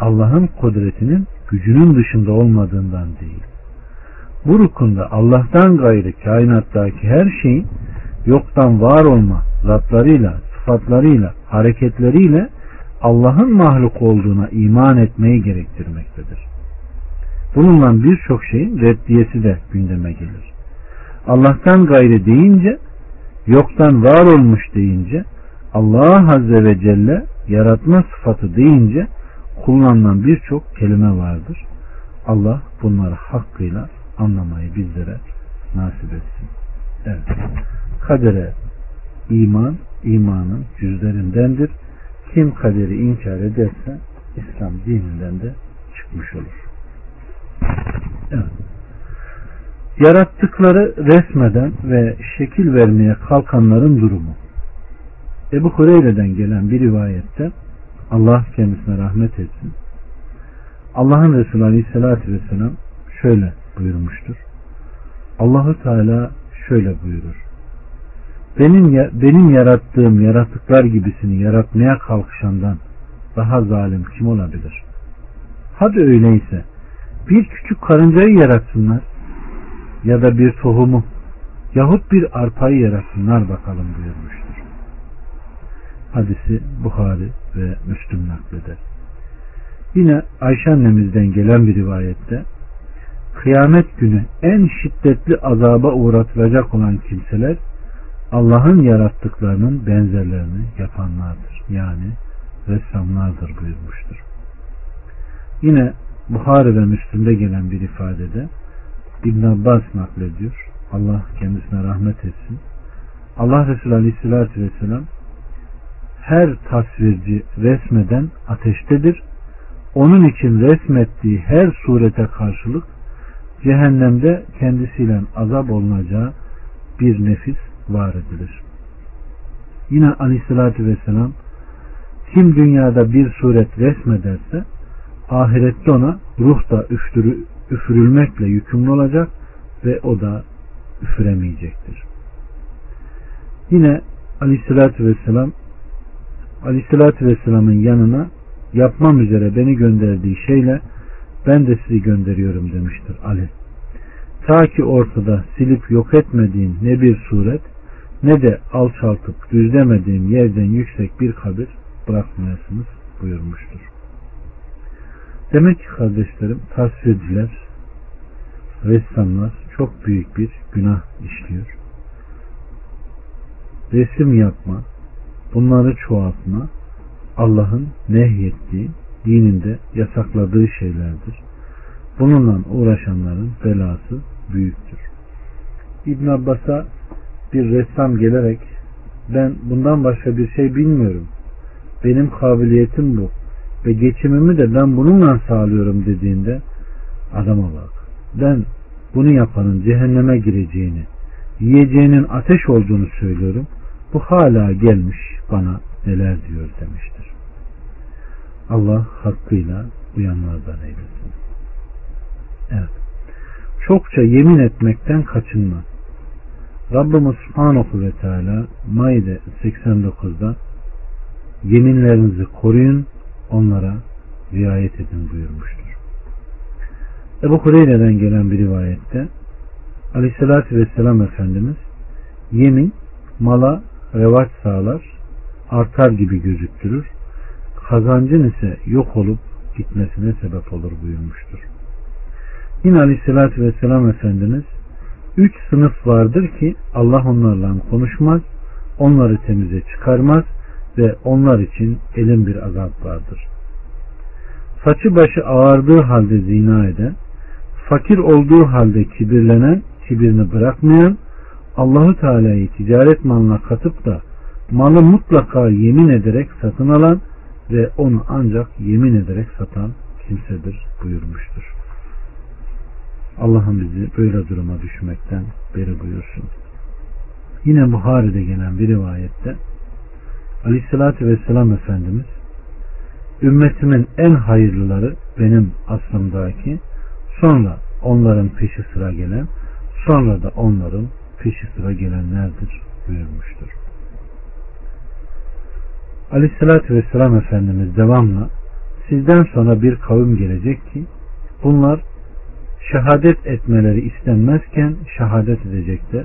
Allah'ın kudretinin gücünün dışında olmadığından değil. Bu rukunda Allah'tan gayrı kainattaki her şeyin yoktan var olma zatlarıyla, sıfatlarıyla, hareketleriyle Allah'ın mahluk olduğuna iman etmeyi gerektirmektedir. Bununla birçok şeyin reddiyesi de gündeme gelir. Allah'tan gayrı deyince, yoktan var olmuş deyince, Allah Azze ve Celle yaratma sıfatı deyince kullanılan birçok kelime vardır. Allah bunları hakkıyla anlamayı bizlere nasip etsin. Evet. Kadere iman, imanın cüzlerindendir. Kim kaderi inkar ederse İslam dininden de çıkmış olur. Evet. Yarattıkları resmeden ve şekil vermeye kalkanların durumu. Ebu Hureyre'den gelen bir rivayette Allah kendisine rahmet etsin. Allah'ın Resulü Aleyhisselatü Vesselam şöyle buyurmuştur. Allahu Teala şöyle buyurur. Benim benim yarattığım yaratıklar gibisini yaratmaya kalkışandan daha zalim kim olabilir? Hadi öyleyse bir küçük karıncayı yaratsınlar ya da bir tohumu yahut bir arpayı yaratsınlar bakalım buyurmuştur. Hadisi Bukhari ve Müslüm nakleder. Yine Ayşe annemizden gelen bir rivayette kıyamet günü en şiddetli azaba uğratılacak olan kimseler Allah'ın yarattıklarının benzerlerini yapanlardır. Yani ressamlardır buyurmuştur. Yine Buhari ve Müslüm'de gelen bir ifadede İbn Abbas naklediyor. Allah kendisine rahmet etsin. Allah Resulü Aleyhisselatü Vesselam her tasvirci resmeden ateştedir. Onun için resmettiği her surete karşılık cehennemde kendisiyle azap olunacağı bir nefis var edilir. Yine Aleyhisselatü Vesselam kim dünyada bir suret resmederse ahirette ona ruh da üftürü, üfürülmekle yükümlü olacak ve o da üfüremeyecektir. Yine Aleyhisselatü Vesselam Aleyhisselatü Vesselam'ın yanına yapmam üzere beni gönderdiği şeyle ben de sizi gönderiyorum demiştir Ali. Ta ki ortada silip yok etmediğin ne bir suret ne de alçaltıp düzlemediğim yerden yüksek bir kabir bırakmayasınız buyurmuştur. Demek ki kardeşlerim tasvirciler, ressamlar çok büyük bir günah işliyor. Resim yapma, bunları çoğaltma Allah'ın nehyettiği, dininde yasakladığı şeylerdir. Bununla uğraşanların belası büyüktür. İbn Abbas'a bir ressam gelerek ben bundan başka bir şey bilmiyorum. Benim kabiliyetim bu ve geçimimi de ben bununla sağlıyorum dediğinde adama bak. Ben bunu yapanın cehenneme gireceğini, yiyeceğinin ateş olduğunu söylüyorum. Bu hala gelmiş bana neler diyor demiştir. Allah hakkıyla uyanlardan eylesin. Evet. Çokça yemin etmekten kaçınma. Rabbimiz Subhanahu ve Teala Maide 89'da yeminlerinizi koruyun onlara riayet edin buyurmuştur. Ebu Hureyre'den gelen bir rivayette Aleyhisselatü Vesselam Efendimiz yemin mala revaç sağlar artar gibi gözüktürür kazancın ise yok olup gitmesine sebep olur buyurmuştur. Yine Aleyhisselatü Vesselam Efendimiz üç sınıf vardır ki Allah onlarla konuşmaz, onları temize çıkarmaz ve onlar için elin bir azap vardır. Saçı başı ağardığı halde zina eden, fakir olduğu halde kibirlenen, kibirini bırakmayan, Allahu Teala'yı ticaret malına katıp da malı mutlaka yemin ederek satın alan ve onu ancak yemin ederek satan kimsedir buyurmuştur. Allah'ın bizi böyle duruma düşmekten beri buyursun. Yine Buhari'de gelen bir rivayette Aleyhisselatü Vesselam Efendimiz ümmetimin en hayırlıları benim aslımdaki sonra onların peşi sıra gelen sonra da onların peşi sıra gelenlerdir buyurmuştur. Aleyhissalatü Vesselam Efendimiz devamla sizden sonra bir kavim gelecek ki bunlar şehadet etmeleri istenmezken şehadet edecekler.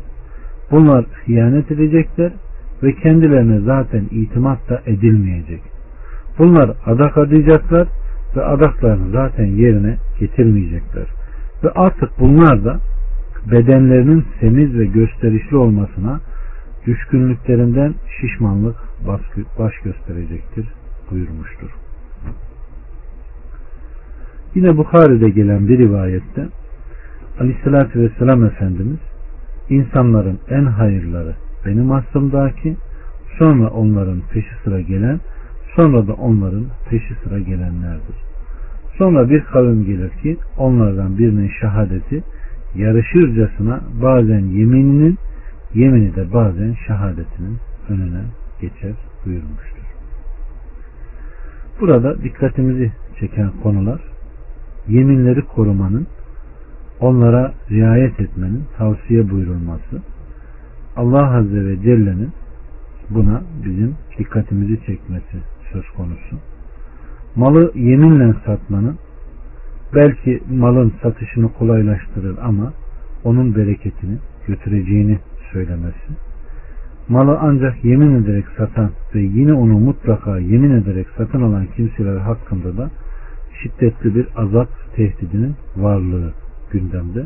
Bunlar hıyanet edecekler ve kendilerine zaten itimat da edilmeyecek. Bunlar adak adayacaklar ve adaklarını zaten yerine getirmeyecekler. Ve artık bunlar da bedenlerinin semiz ve gösterişli olmasına düşkünlüklerinden şişmanlık baş gösterecektir buyurmuştur. Yine Bukhari'de gelen bir rivayette Aleyhisselatü Vesselam Efendimiz insanların en hayırları benim aslımdaki sonra onların peşi sıra gelen sonra da onların peşi sıra gelenlerdir. Sonra bir kavim gelir ki onlardan birinin şehadeti yarışırcasına bazen yemininin yemini de bazen şehadetinin önüne geçer buyurmuştur. Burada dikkatimizi çeken konular yeminleri korumanın onlara riayet etmenin tavsiye buyurulması Allah Azze ve Celle'nin buna bizim dikkatimizi çekmesi söz konusu. Malı yeminle satmanın belki malın satışını kolaylaştırır ama onun bereketini götüreceğini söylemesi. Malı ancak yemin ederek satan ve yine onu mutlaka yemin ederek satın alan kimseler hakkında da şiddetli bir azap tehdidinin varlığı gündemde.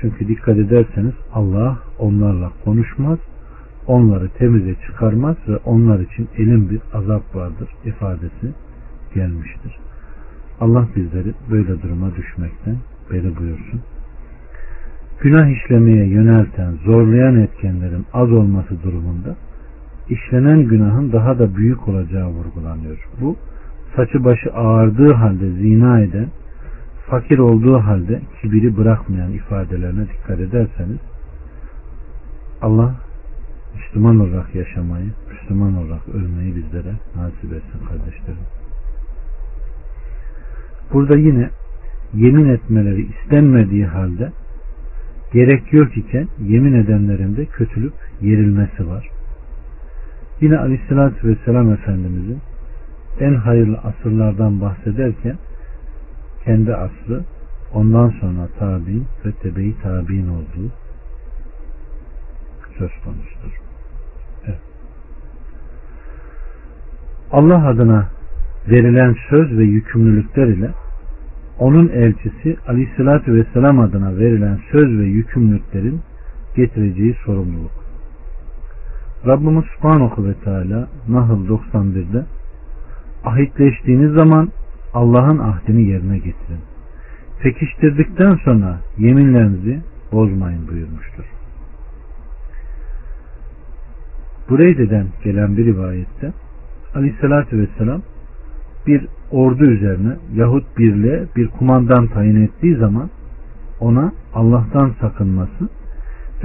Çünkü dikkat ederseniz Allah onlarla konuşmaz, onları temize çıkarmaz ve onlar için elin bir azap vardır ifadesi gelmiştir. Allah bizleri böyle duruma düşmekten beri buyursun. Günah işlemeye yönelten, zorlayan etkenlerin az olması durumunda işlenen günahın daha da büyük olacağı vurgulanıyor. Bu saçı başı ağardığı halde zina eden, fakir olduğu halde kibiri bırakmayan ifadelerine dikkat ederseniz Allah Müslüman olarak yaşamayı, Müslüman olarak ölmeyi bizlere nasip etsin kardeşlerim. Burada yine yemin etmeleri istenmediği halde gerek yok iken yemin edenlerin de kötülük yerilmesi var. Yine Aleyhisselatü Vesselam Efendimizin en hayırlı asırlardan bahsederken kendi aslı ondan sonra tabi'in ve tebe-i tabi'in olduğu söz konusudur. Evet. Allah adına verilen söz ve yükümlülükler ile onun elçisi Aleyhisselatü Vesselam adına verilen söz ve yükümlülüklerin getireceği sorumluluk. Rabbimiz Subhanahu ve Teala Nahl 91'de ahitleştiğiniz zaman Allah'ın ahdini yerine getirin. Pekiştirdikten sonra yeminlerinizi bozmayın buyurmuştur. Bureyde'den gelen bir rivayette Aleyhisselatü Vesselam bir ordu üzerine yahut birliğe bir kumandan tayin ettiği zaman ona Allah'tan sakınması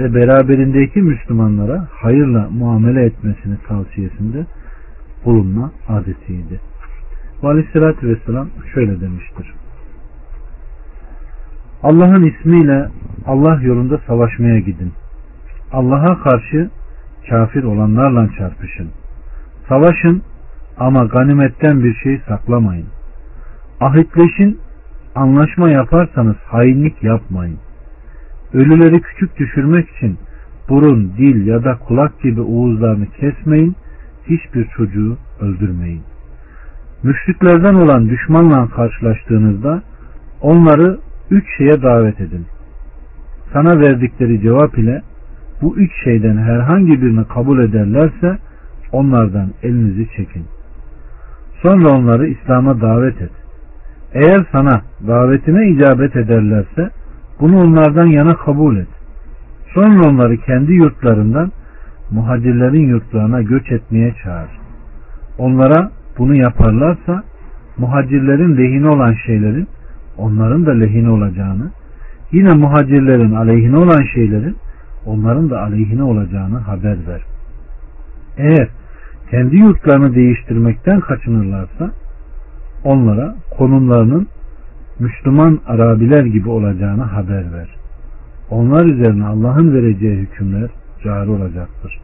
ve beraberindeki Müslümanlara hayırla muamele etmesini tavsiyesinde bulunma adetiydi. Ve aleyhissalatü vesselam şöyle demiştir. Allah'ın ismiyle Allah yolunda savaşmaya gidin. Allah'a karşı kafir olanlarla çarpışın. Savaşın ama ganimetten bir şey saklamayın. Ahitleşin, anlaşma yaparsanız hainlik yapmayın. Ölüleri küçük düşürmek için burun, dil ya da kulak gibi uğuzlarını kesmeyin, hiçbir çocuğu öldürmeyin. Müşriklerden olan düşmanla karşılaştığınızda onları üç şeye davet edin. Sana verdikleri cevap ile bu üç şeyden herhangi birini kabul ederlerse onlardan elinizi çekin. Sonra onları İslam'a davet et. Eğer sana davetine icabet ederlerse bunu onlardan yana kabul et. Sonra onları kendi yurtlarından muhacirlerin yurtlarına göç etmeye çağır. Onlara bunu yaparlarsa muhacirlerin lehine olan şeylerin onların da lehine olacağını, yine muhacirlerin aleyhine olan şeylerin onların da aleyhine olacağını haber ver. Eğer kendi yurtlarını değiştirmekten kaçınırlarsa onlara konumlarının Müslüman Arabiler gibi olacağını haber ver. Onlar üzerine Allah'ın vereceği hükümler cari olacaktır.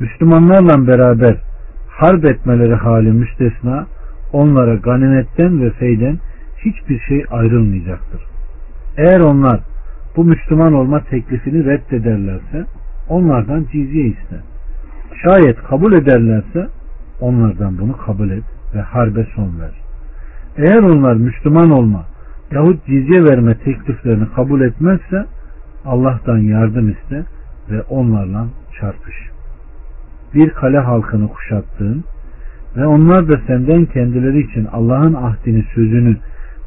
Müslümanlarla beraber harp etmeleri hali müstesna onlara ganimetten ve feyden hiçbir şey ayrılmayacaktır. Eğer onlar bu Müslüman olma teklifini reddederlerse onlardan cizye iste. Şayet kabul ederlerse onlardan bunu kabul et ve harbe son ver. Eğer onlar Müslüman olma yahut cizye verme tekliflerini kabul etmezse Allah'tan yardım iste ve onlarla çarpış. Bir kale halkını kuşattığın ve onlar da senden kendileri için Allah'ın ahdini, sözünü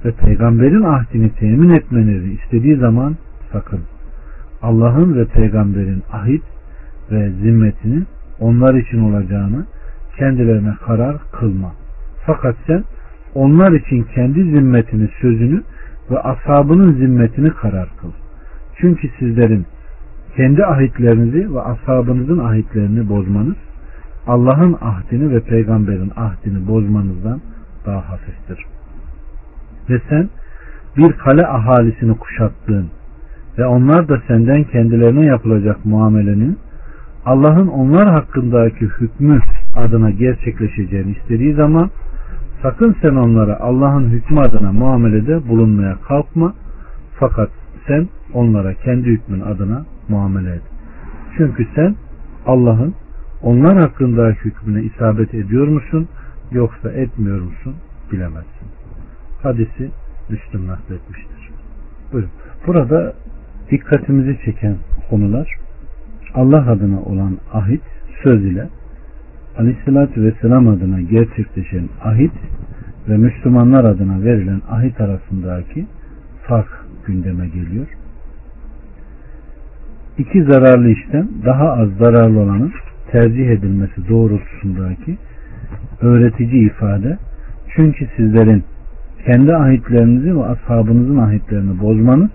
ve peygamberin ahdini temin etmenizi istediği zaman sakın. Allah'ın ve peygamberin ahit ve zimmetinin onlar için olacağını kendilerine karar kılma. Fakat sen onlar için kendi zimmetini, sözünü ve ashabının zimmetini karar kıl. Çünkü sizlerin kendi ahitlerinizi ve ashabınızın ahitlerini bozmanız Allah'ın ahdini ve peygamberin ahdini bozmanızdan daha hafiftir. Ve sen bir kale ahalisini kuşattığın ve onlar da senden kendilerine yapılacak muamelenin Allah'ın onlar hakkındaki hükmü adına gerçekleşeceğini istediği zaman sakın sen onlara Allah'ın hükmü adına muamelede bulunmaya kalkma fakat sen onlara kendi hükmün adına muamele et. Çünkü sen Allah'ın onlar hakkındaki hükmüne isabet ediyor musun yoksa etmiyor musun bilemezsin. Hadisi Müslüm nakletmiştir. Buyurun. Burada dikkatimizi çeken konular Allah adına olan ahit söz ile Aleyhisselatü Vesselam adına gerçekleşen ahit ve Müslümanlar adına verilen ahit arasındaki fark gündeme geliyor. İki zararlı işten daha az zararlı olanın tercih edilmesi doğrultusundaki öğretici ifade çünkü sizlerin kendi ahitlerinizi ve ashabınızın ahitlerini bozmanız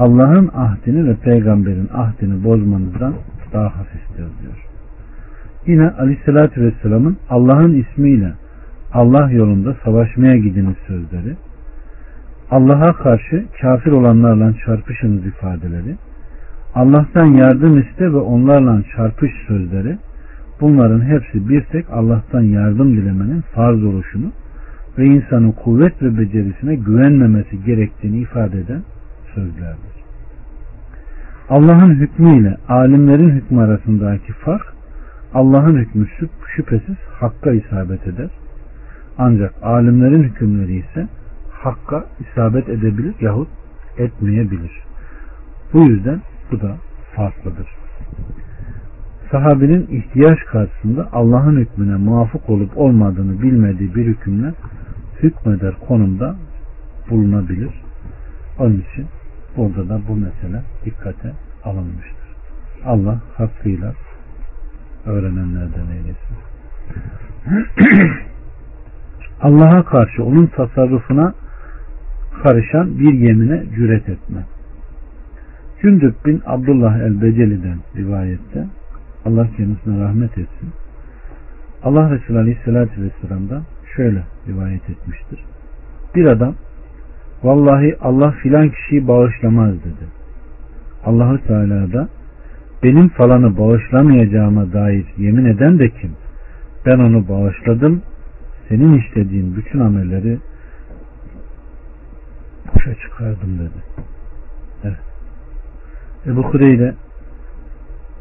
Allah'ın ahdini ve peygamberin ahdini bozmanızdan daha hafiftir diyor. Yine Aleyhisselatü Vesselam'ın Allah'ın ismiyle Allah yolunda savaşmaya gidiniz sözleri, Allah'a karşı kafir olanlarla çarpışınız ifadeleri, Allah'tan yardım iste ve onlarla çarpış sözleri, bunların hepsi bir tek Allah'tan yardım dilemenin farz oluşunu ve insanın kuvvet ve becerisine güvenmemesi gerektiğini ifade eden sözlerdir. Allah'ın hükmü ile alimlerin hükmü arasındaki fark Allah'ın hükmü şüphesiz hakka isabet eder. Ancak alimlerin hükümleri ise hakka isabet edebilir yahut etmeyebilir. Bu yüzden bu da farklıdır. Sahabinin ihtiyaç karşısında Allah'ın hükmüne muvafık olup olmadığını bilmediği bir hükümle hükmeder konumda bulunabilir. Onun için burada da bu mesele dikkate alınmıştır. Allah hakkıyla öğrenenlerden eylesin. Allah'a karşı onun tasarrufuna karışan bir yemine cüret etme. Cündüb bin Abdullah el-Beceli'den rivayette Allah kendisine rahmet etsin. Allah Resulü Aleyhisselatü Vesselam'dan şöyle rivayet etmiştir. Bir adam vallahi Allah filan kişiyi bağışlamaz dedi. Allahu Teala da benim falanı bağışlamayacağıma dair yemin eden de kim? Ben onu bağışladım. Senin işlediğin bütün amelleri boşa çıkardım dedi. Evet. Ebu Hureyre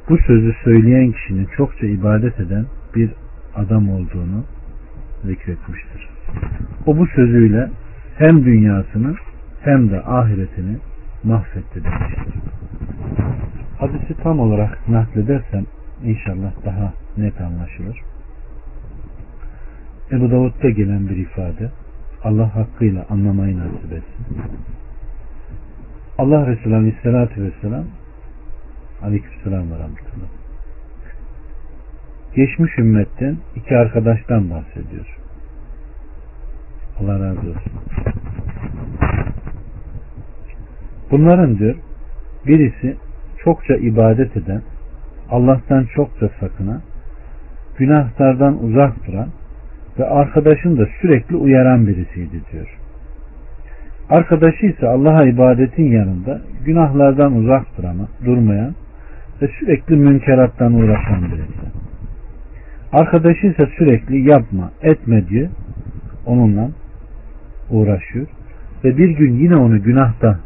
bu sözü söyleyen kişinin çokça ibadet eden bir adam olduğunu zikretmiştir. O bu sözüyle hem dünyasını hem de ahiretini mahvetti demiştir. Hadisi tam olarak nakledersem inşallah daha net anlaşılır. Ebu Davud'da gelen bir ifade Allah hakkıyla anlamayı nasip etsin. Allah Resulü Aleyhisselatü Vesselam Aleykümselam ve Rahmetullah geçmiş ümmetten iki arkadaştan bahsediyor. Allah razı olsun. Bunların diyor birisi çokça ibadet eden, Allah'tan çokça sakınan, günahlardan uzak duran ve arkadaşın da sürekli uyaran birisiydi diyor. Arkadaşı ise Allah'a ibadetin yanında günahlardan uzak durama, durmayan ve sürekli münkerattan uğraşan birisi. Arkadaşı ise sürekli yapma, etme diye onunla uğraşıyor. Ve bir gün yine onu günahta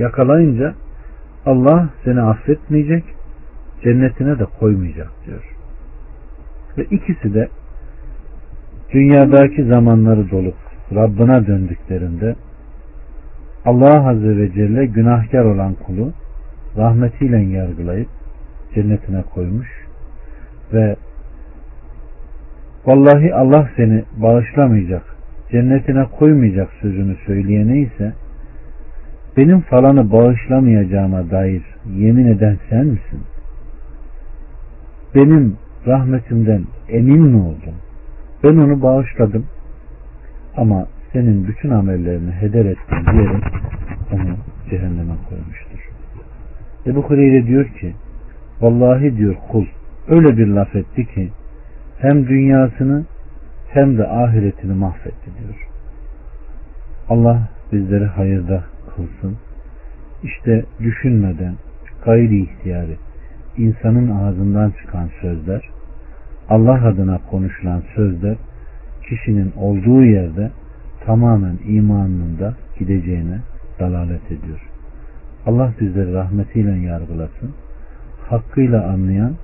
yakalayınca Allah seni affetmeyecek, cennetine de koymayacak diyor. Ve ikisi de dünyadaki zamanları dolup Rabbına döndüklerinde Allah Azze ve Celle günahkar olan kulu rahmetiyle yargılayıp cennetine koymuş ve vallahi Allah seni bağışlamayacak, cennetine koymayacak sözünü söyleyene ise benim falanı bağışlamayacağıma dair yemin eden sen misin? Benim rahmetimden emin mi oldun? Ben onu bağışladım ama senin bütün amellerini heder ettim diyerek onu cehenneme koymuştur. Ebu Hureyre diyor ki vallahi diyor kul öyle bir laf etti ki hem dünyasını hem de ahiretini mahvetti diyor. Allah bizleri hayırda kılsın. İşte düşünmeden gayri ihtiyarı insanın ağzından çıkan sözler Allah adına konuşulan sözler kişinin olduğu yerde tamamen imanının da gideceğine dalalet ediyor. Allah bizleri rahmetiyle yargılasın. Hakkıyla anlayan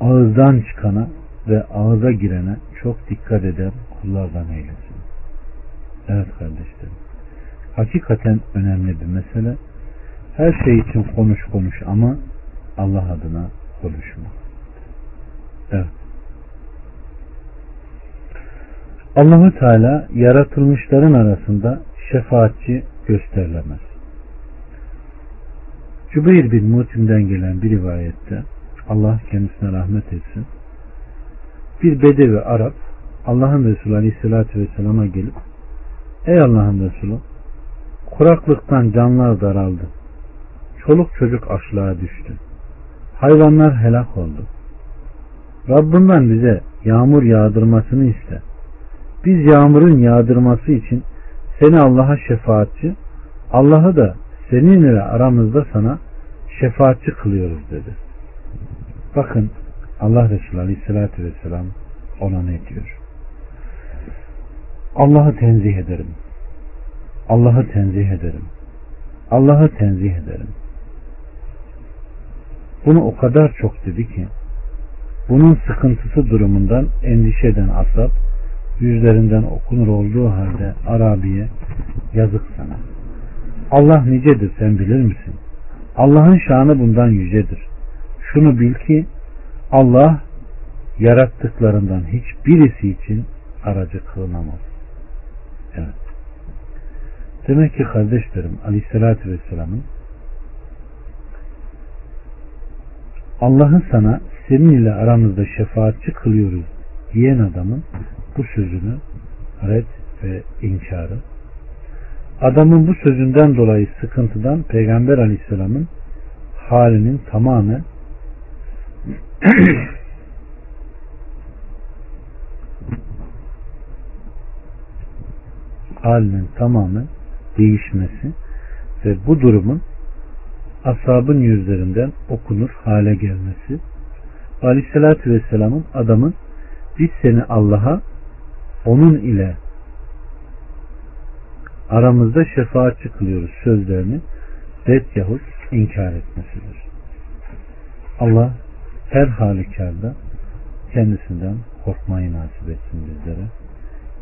ağızdan çıkana ve ağza girene çok dikkat eden kullardan eylesin. Evet kardeşlerim. Hakikaten önemli bir mesele. Her şey için konuş konuş ama Allah adına konuşma. Evet. Allahu Teala yaratılmışların arasında şefaatçi gösterilemez. Cübeyr bin Mutim'den gelen bir rivayette Allah kendisine rahmet etsin. Bir bedevi Arap Allah'ın Resulü Aleyhisselatü Vesselam'a gelip Ey Allah'ın Resulü kuraklıktan canlar daraldı. Çoluk çocuk açlığa düştü. Hayvanlar helak oldu. Rabbinden bize yağmur yağdırmasını iste. Biz yağmurun yağdırması için seni Allah'a şefaatçi, Allah'ı da seninle aramızda sana şefaatçi kılıyoruz dedi. Bakın Allah Resulü Aleyhisselatü Vesselam ona ne diyor? Allah'ı tenzih ederim. Allah'ı tenzih ederim. Allah'ı tenzih ederim. Bunu o kadar çok dedi ki bunun sıkıntısı durumundan endişe eden asap yüzlerinden okunur olduğu halde Arabiye yazık sana. Allah nicedir sen bilir misin? Allah'ın şanı bundan yücedir. Şunu bil ki Allah yarattıklarından hiçbirisi için aracı kılınamaz. Evet. Demek ki kardeşlerim Aleyhisselatü Vesselam'ın Allah'ın sana seninle aramızda şefaatçi kılıyoruz diyen adamın bu sözünü red ve inkarı adamın bu sözünden dolayı sıkıntıdan Peygamber Aleyhisselam'ın halinin tamamen halinin tamamen değişmesi ve bu durumun ashabın yüzlerinden okunur hale gelmesi Aleyhisselatü Vesselam'ın adamın biz seni Allah'a onun ile aramızda şefaatçi kılıyoruz sözlerini red yahut inkar etmesidir. Allah her halükarda kendisinden korkmayı nasip etsin bizlere.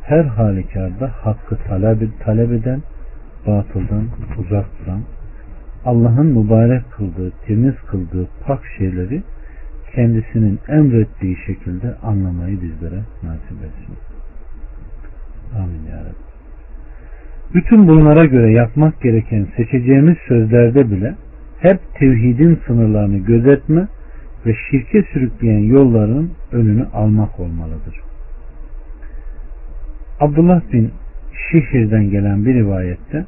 Her halükarda hakkı talep, talep eden, batıldan uzak duran, Allah'ın mübarek kıldığı, temiz kıldığı pak şeyleri kendisinin emrettiği şekilde anlamayı bizlere nasip etsin. Amin ya Rabbi. Bütün bunlara göre yapmak gereken seçeceğimiz sözlerde bile hep tevhidin sınırlarını gözetme ve şirke sürükleyen yolların önünü almak olmalıdır. Abdullah bin Şihir'den gelen bir rivayette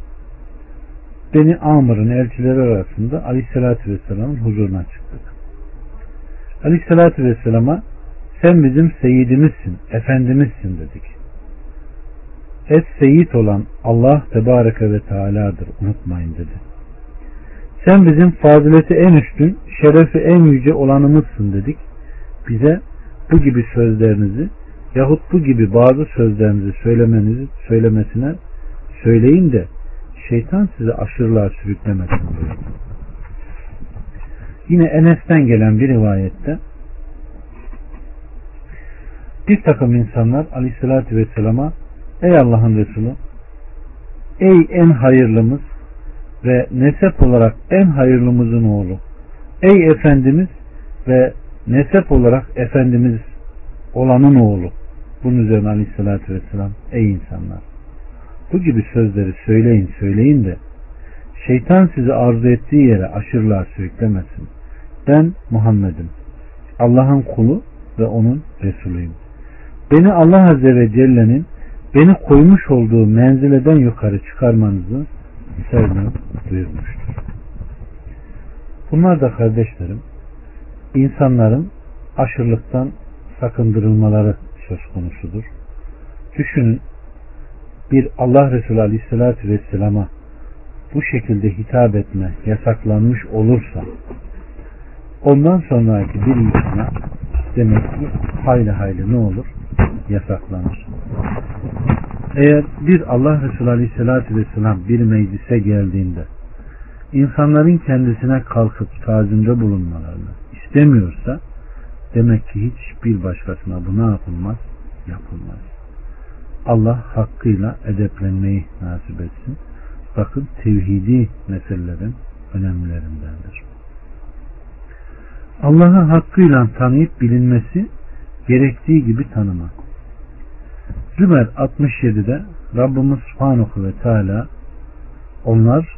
Beni Amr'ın elçileri arasında Aleyhisselatü Vesselam'ın huzuruna çıktık. Aleyhisselatü Vesselam'a sen bizim seyidimizsin, efendimizsin dedik. Et seyit olan Allah Tebareke ve Teala'dır unutmayın dedi. Sen bizim fazileti en üstün, şerefi en yüce olanımızsın dedik. Bize bu gibi sözlerinizi yahut bu gibi bazı sözlerinizi söylemenizi söylemesine söyleyin de şeytan sizi aşırılığa sürüklemesin. Yine Enes'ten gelen bir rivayette bir takım insanlar aleyhissalatü vesselama ey Allah'ın Resulü ey en hayırlımız ve nesep olarak en hayırlımızın oğlu ey Efendimiz ve nesep olarak Efendimiz olanın oğlu bunun üzerine aleyhissalatü vesselam ey insanlar bu gibi sözleri söyleyin söyleyin de şeytan sizi arzu ettiği yere aşırılığa sürüklemesin. Ben Muhammed'im. Allah'ın kulu ve onun Resulüyüm. Beni Allah Azze ve Celle'nin beni koymuş olduğu menzileden yukarı çıkarmanızı sevmem buyurmuştur. Bunlar da kardeşlerim insanların aşırılıktan sakındırılmaları söz konusudur. Düşünün bir Allah Resulü Aleyhisselatü Vesselam'a bu şekilde hitap etme yasaklanmış olursa ondan sonraki bir insana demek ki hayli hayli ne olur? Yasaklanır. Eğer bir Allah Resulü Aleyhisselatü Vesselam bir meclise geldiğinde insanların kendisine kalkıp tazimde bulunmalarını istemiyorsa demek ki hiçbir başkasına bu ne yapılmaz? Yapılmaz. Allah hakkıyla edeplenmeyi nasip etsin. bakın tevhidi meselelerin önemlilerindendir. Allah'ı hakkıyla tanıyıp bilinmesi gerektiği gibi tanımak. Zümer 67'de Rabbimiz Subhanahu ve Teala onlar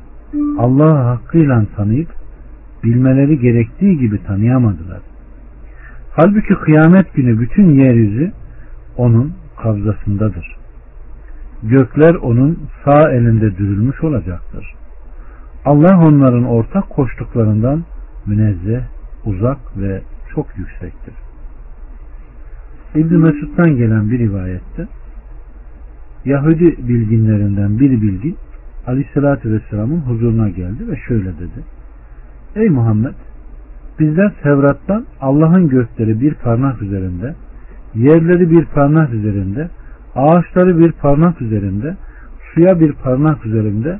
Allah'ı hakkıyla tanıyıp bilmeleri gerektiği gibi tanıyamadılar. Halbuki kıyamet günü bütün yeryüzü onun kabzasındadır. Gökler onun sağ elinde dürülmüş olacaktır. Allah onların ortak koştuklarından münezzeh, uzak ve çok yüksektir. İbn Mesud'dan gelen bir rivayette Yahudi bilginlerinden bir bilgin Aleyhisselatü Vesselam'ın huzuruna geldi ve şöyle dedi. Ey Muhammed bizler Tevrat'tan Allah'ın gökleri bir parmak üzerinde, yerleri bir parmak üzerinde, ağaçları bir parmak üzerinde, suya bir parmak üzerinde,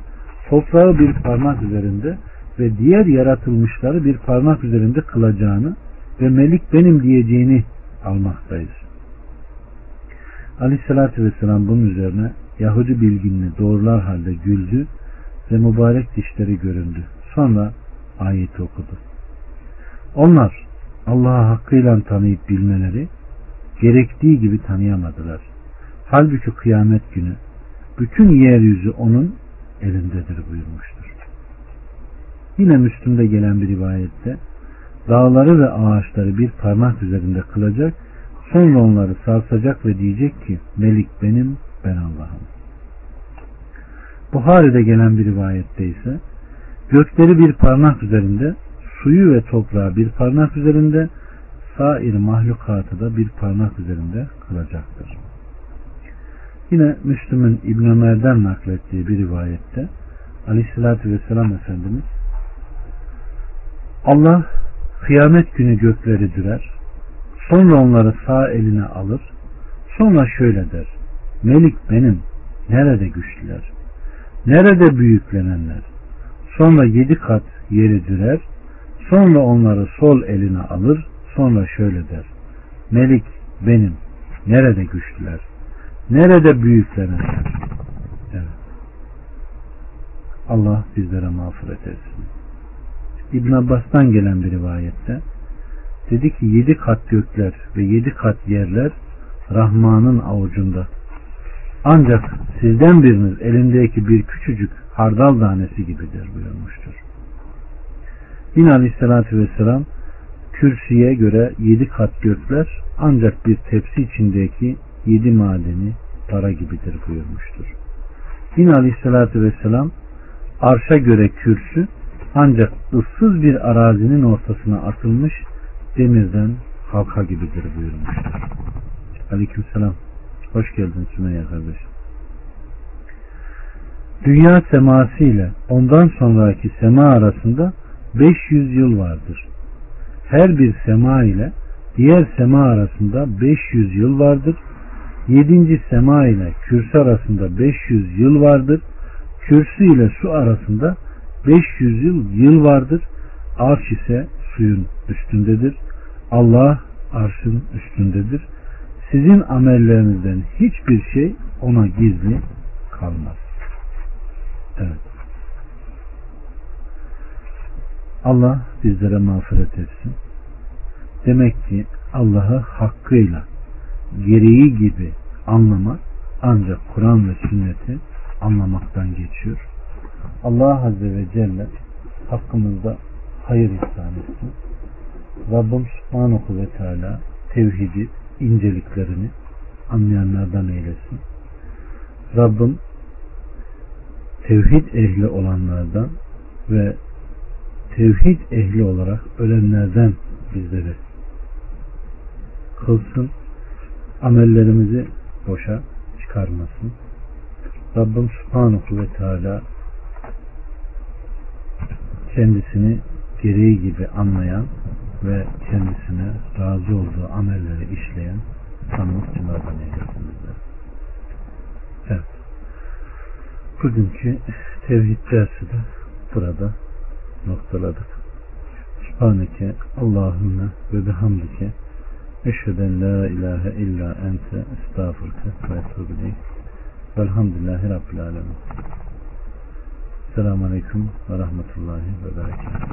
toprağı bir parmak üzerinde ve diğer yaratılmışları bir parmak üzerinde kılacağını ve melik benim diyeceğini almaktayız. Aleyhissalatü vesselam bunun üzerine Yahudi bilginini doğrular halde güldü ve mübarek dişleri göründü. Sonra ayeti okudu. Onlar Allah'ı hakkıyla tanıyıp bilmeleri gerektiği gibi tanıyamadılar. Halbuki kıyamet günü bütün yeryüzü onun elindedir buyurmuştur. Yine Müslüm'de gelen bir rivayette dağları ve ağaçları bir parmak üzerinde kılacak sonra onları sarsacak ve diyecek ki Melik benim ben Allah'ım. Buhari'de gelen bir rivayette ise gökleri bir parmak üzerinde suyu ve toprağı bir parmak üzerinde sair mahlukatı da bir parmak üzerinde kılacaktır. Yine Müslüm'ün İbn Ömer'den naklettiği bir rivayette Aleyhisselatü Vesselam Efendimiz Allah kıyamet günü gökleri dürer sonra onları sağ eline alır sonra şöyle der Melik benim nerede güçlüler nerede büyüklenenler sonra yedi kat yeri dürer sonra onları sol eline alır sonra şöyle der Melik benim nerede güçlüler Nerede büyüklenenler? Evet. Allah bizlere mağfiret etsin. İbn Abbas'tan gelen bir rivayette dedi ki yedi kat gökler ve yedi kat yerler Rahman'ın avucunda. Ancak sizden biriniz elindeki bir küçücük hardal tanesi gibidir buyurmuştur. Yine aleyhissalatü vesselam kürsüye göre yedi kat gökler ancak bir tepsi içindeki yedi madeni para gibidir buyurmuştur. Yine aleyhissalatü vesselam arşa göre kürsü ancak ıssız bir arazinin ortasına atılmış demirden halka gibidir buyurmuştur. Aleykümselam. Hoş geldin Sümeyye kardeşim. Dünya seması ile ondan sonraki sema arasında 500 yıl vardır. Her bir sema ile diğer sema arasında 500 yıl vardır Yedinci sema ile kürsü arasında 500 yıl vardır. Kürsü ile su arasında 500 yıl yıl vardır. Arş ise suyun üstündedir. Allah arşın üstündedir. Sizin amellerinizden hiçbir şey ona gizli kalmaz. Evet. Allah bizlere mağfiret etsin. Demek ki Allah'ı hakkıyla gereği gibi anlamak ancak Kur'an ve sünneti anlamaktan geçiyor. Allah Azze ve Celle hakkımızda hayır ihsan etsin. Rabbim Subhanahu ve Teala tevhidi inceliklerini anlayanlardan eylesin. Rabbim tevhid ehli olanlardan ve tevhid ehli olarak ölenlerden bizleri kılsın amellerimizi boşa çıkarmasın. Rabbim Subhanahu ve Teala kendisini gereği gibi anlayan ve kendisine razı olduğu amelleri işleyen sanatçılardan eylesin Evet. Bugünkü tevhid dersi de burada noktaladık. Subhaneke Allahümme ve bihamdike Eşheden la ilahe illa ente estağfurke ve etûbü Velhamdülillahi Rabbil Alemin. Selamun Aleyküm ve Rahmetullahi ve Berekatuhu.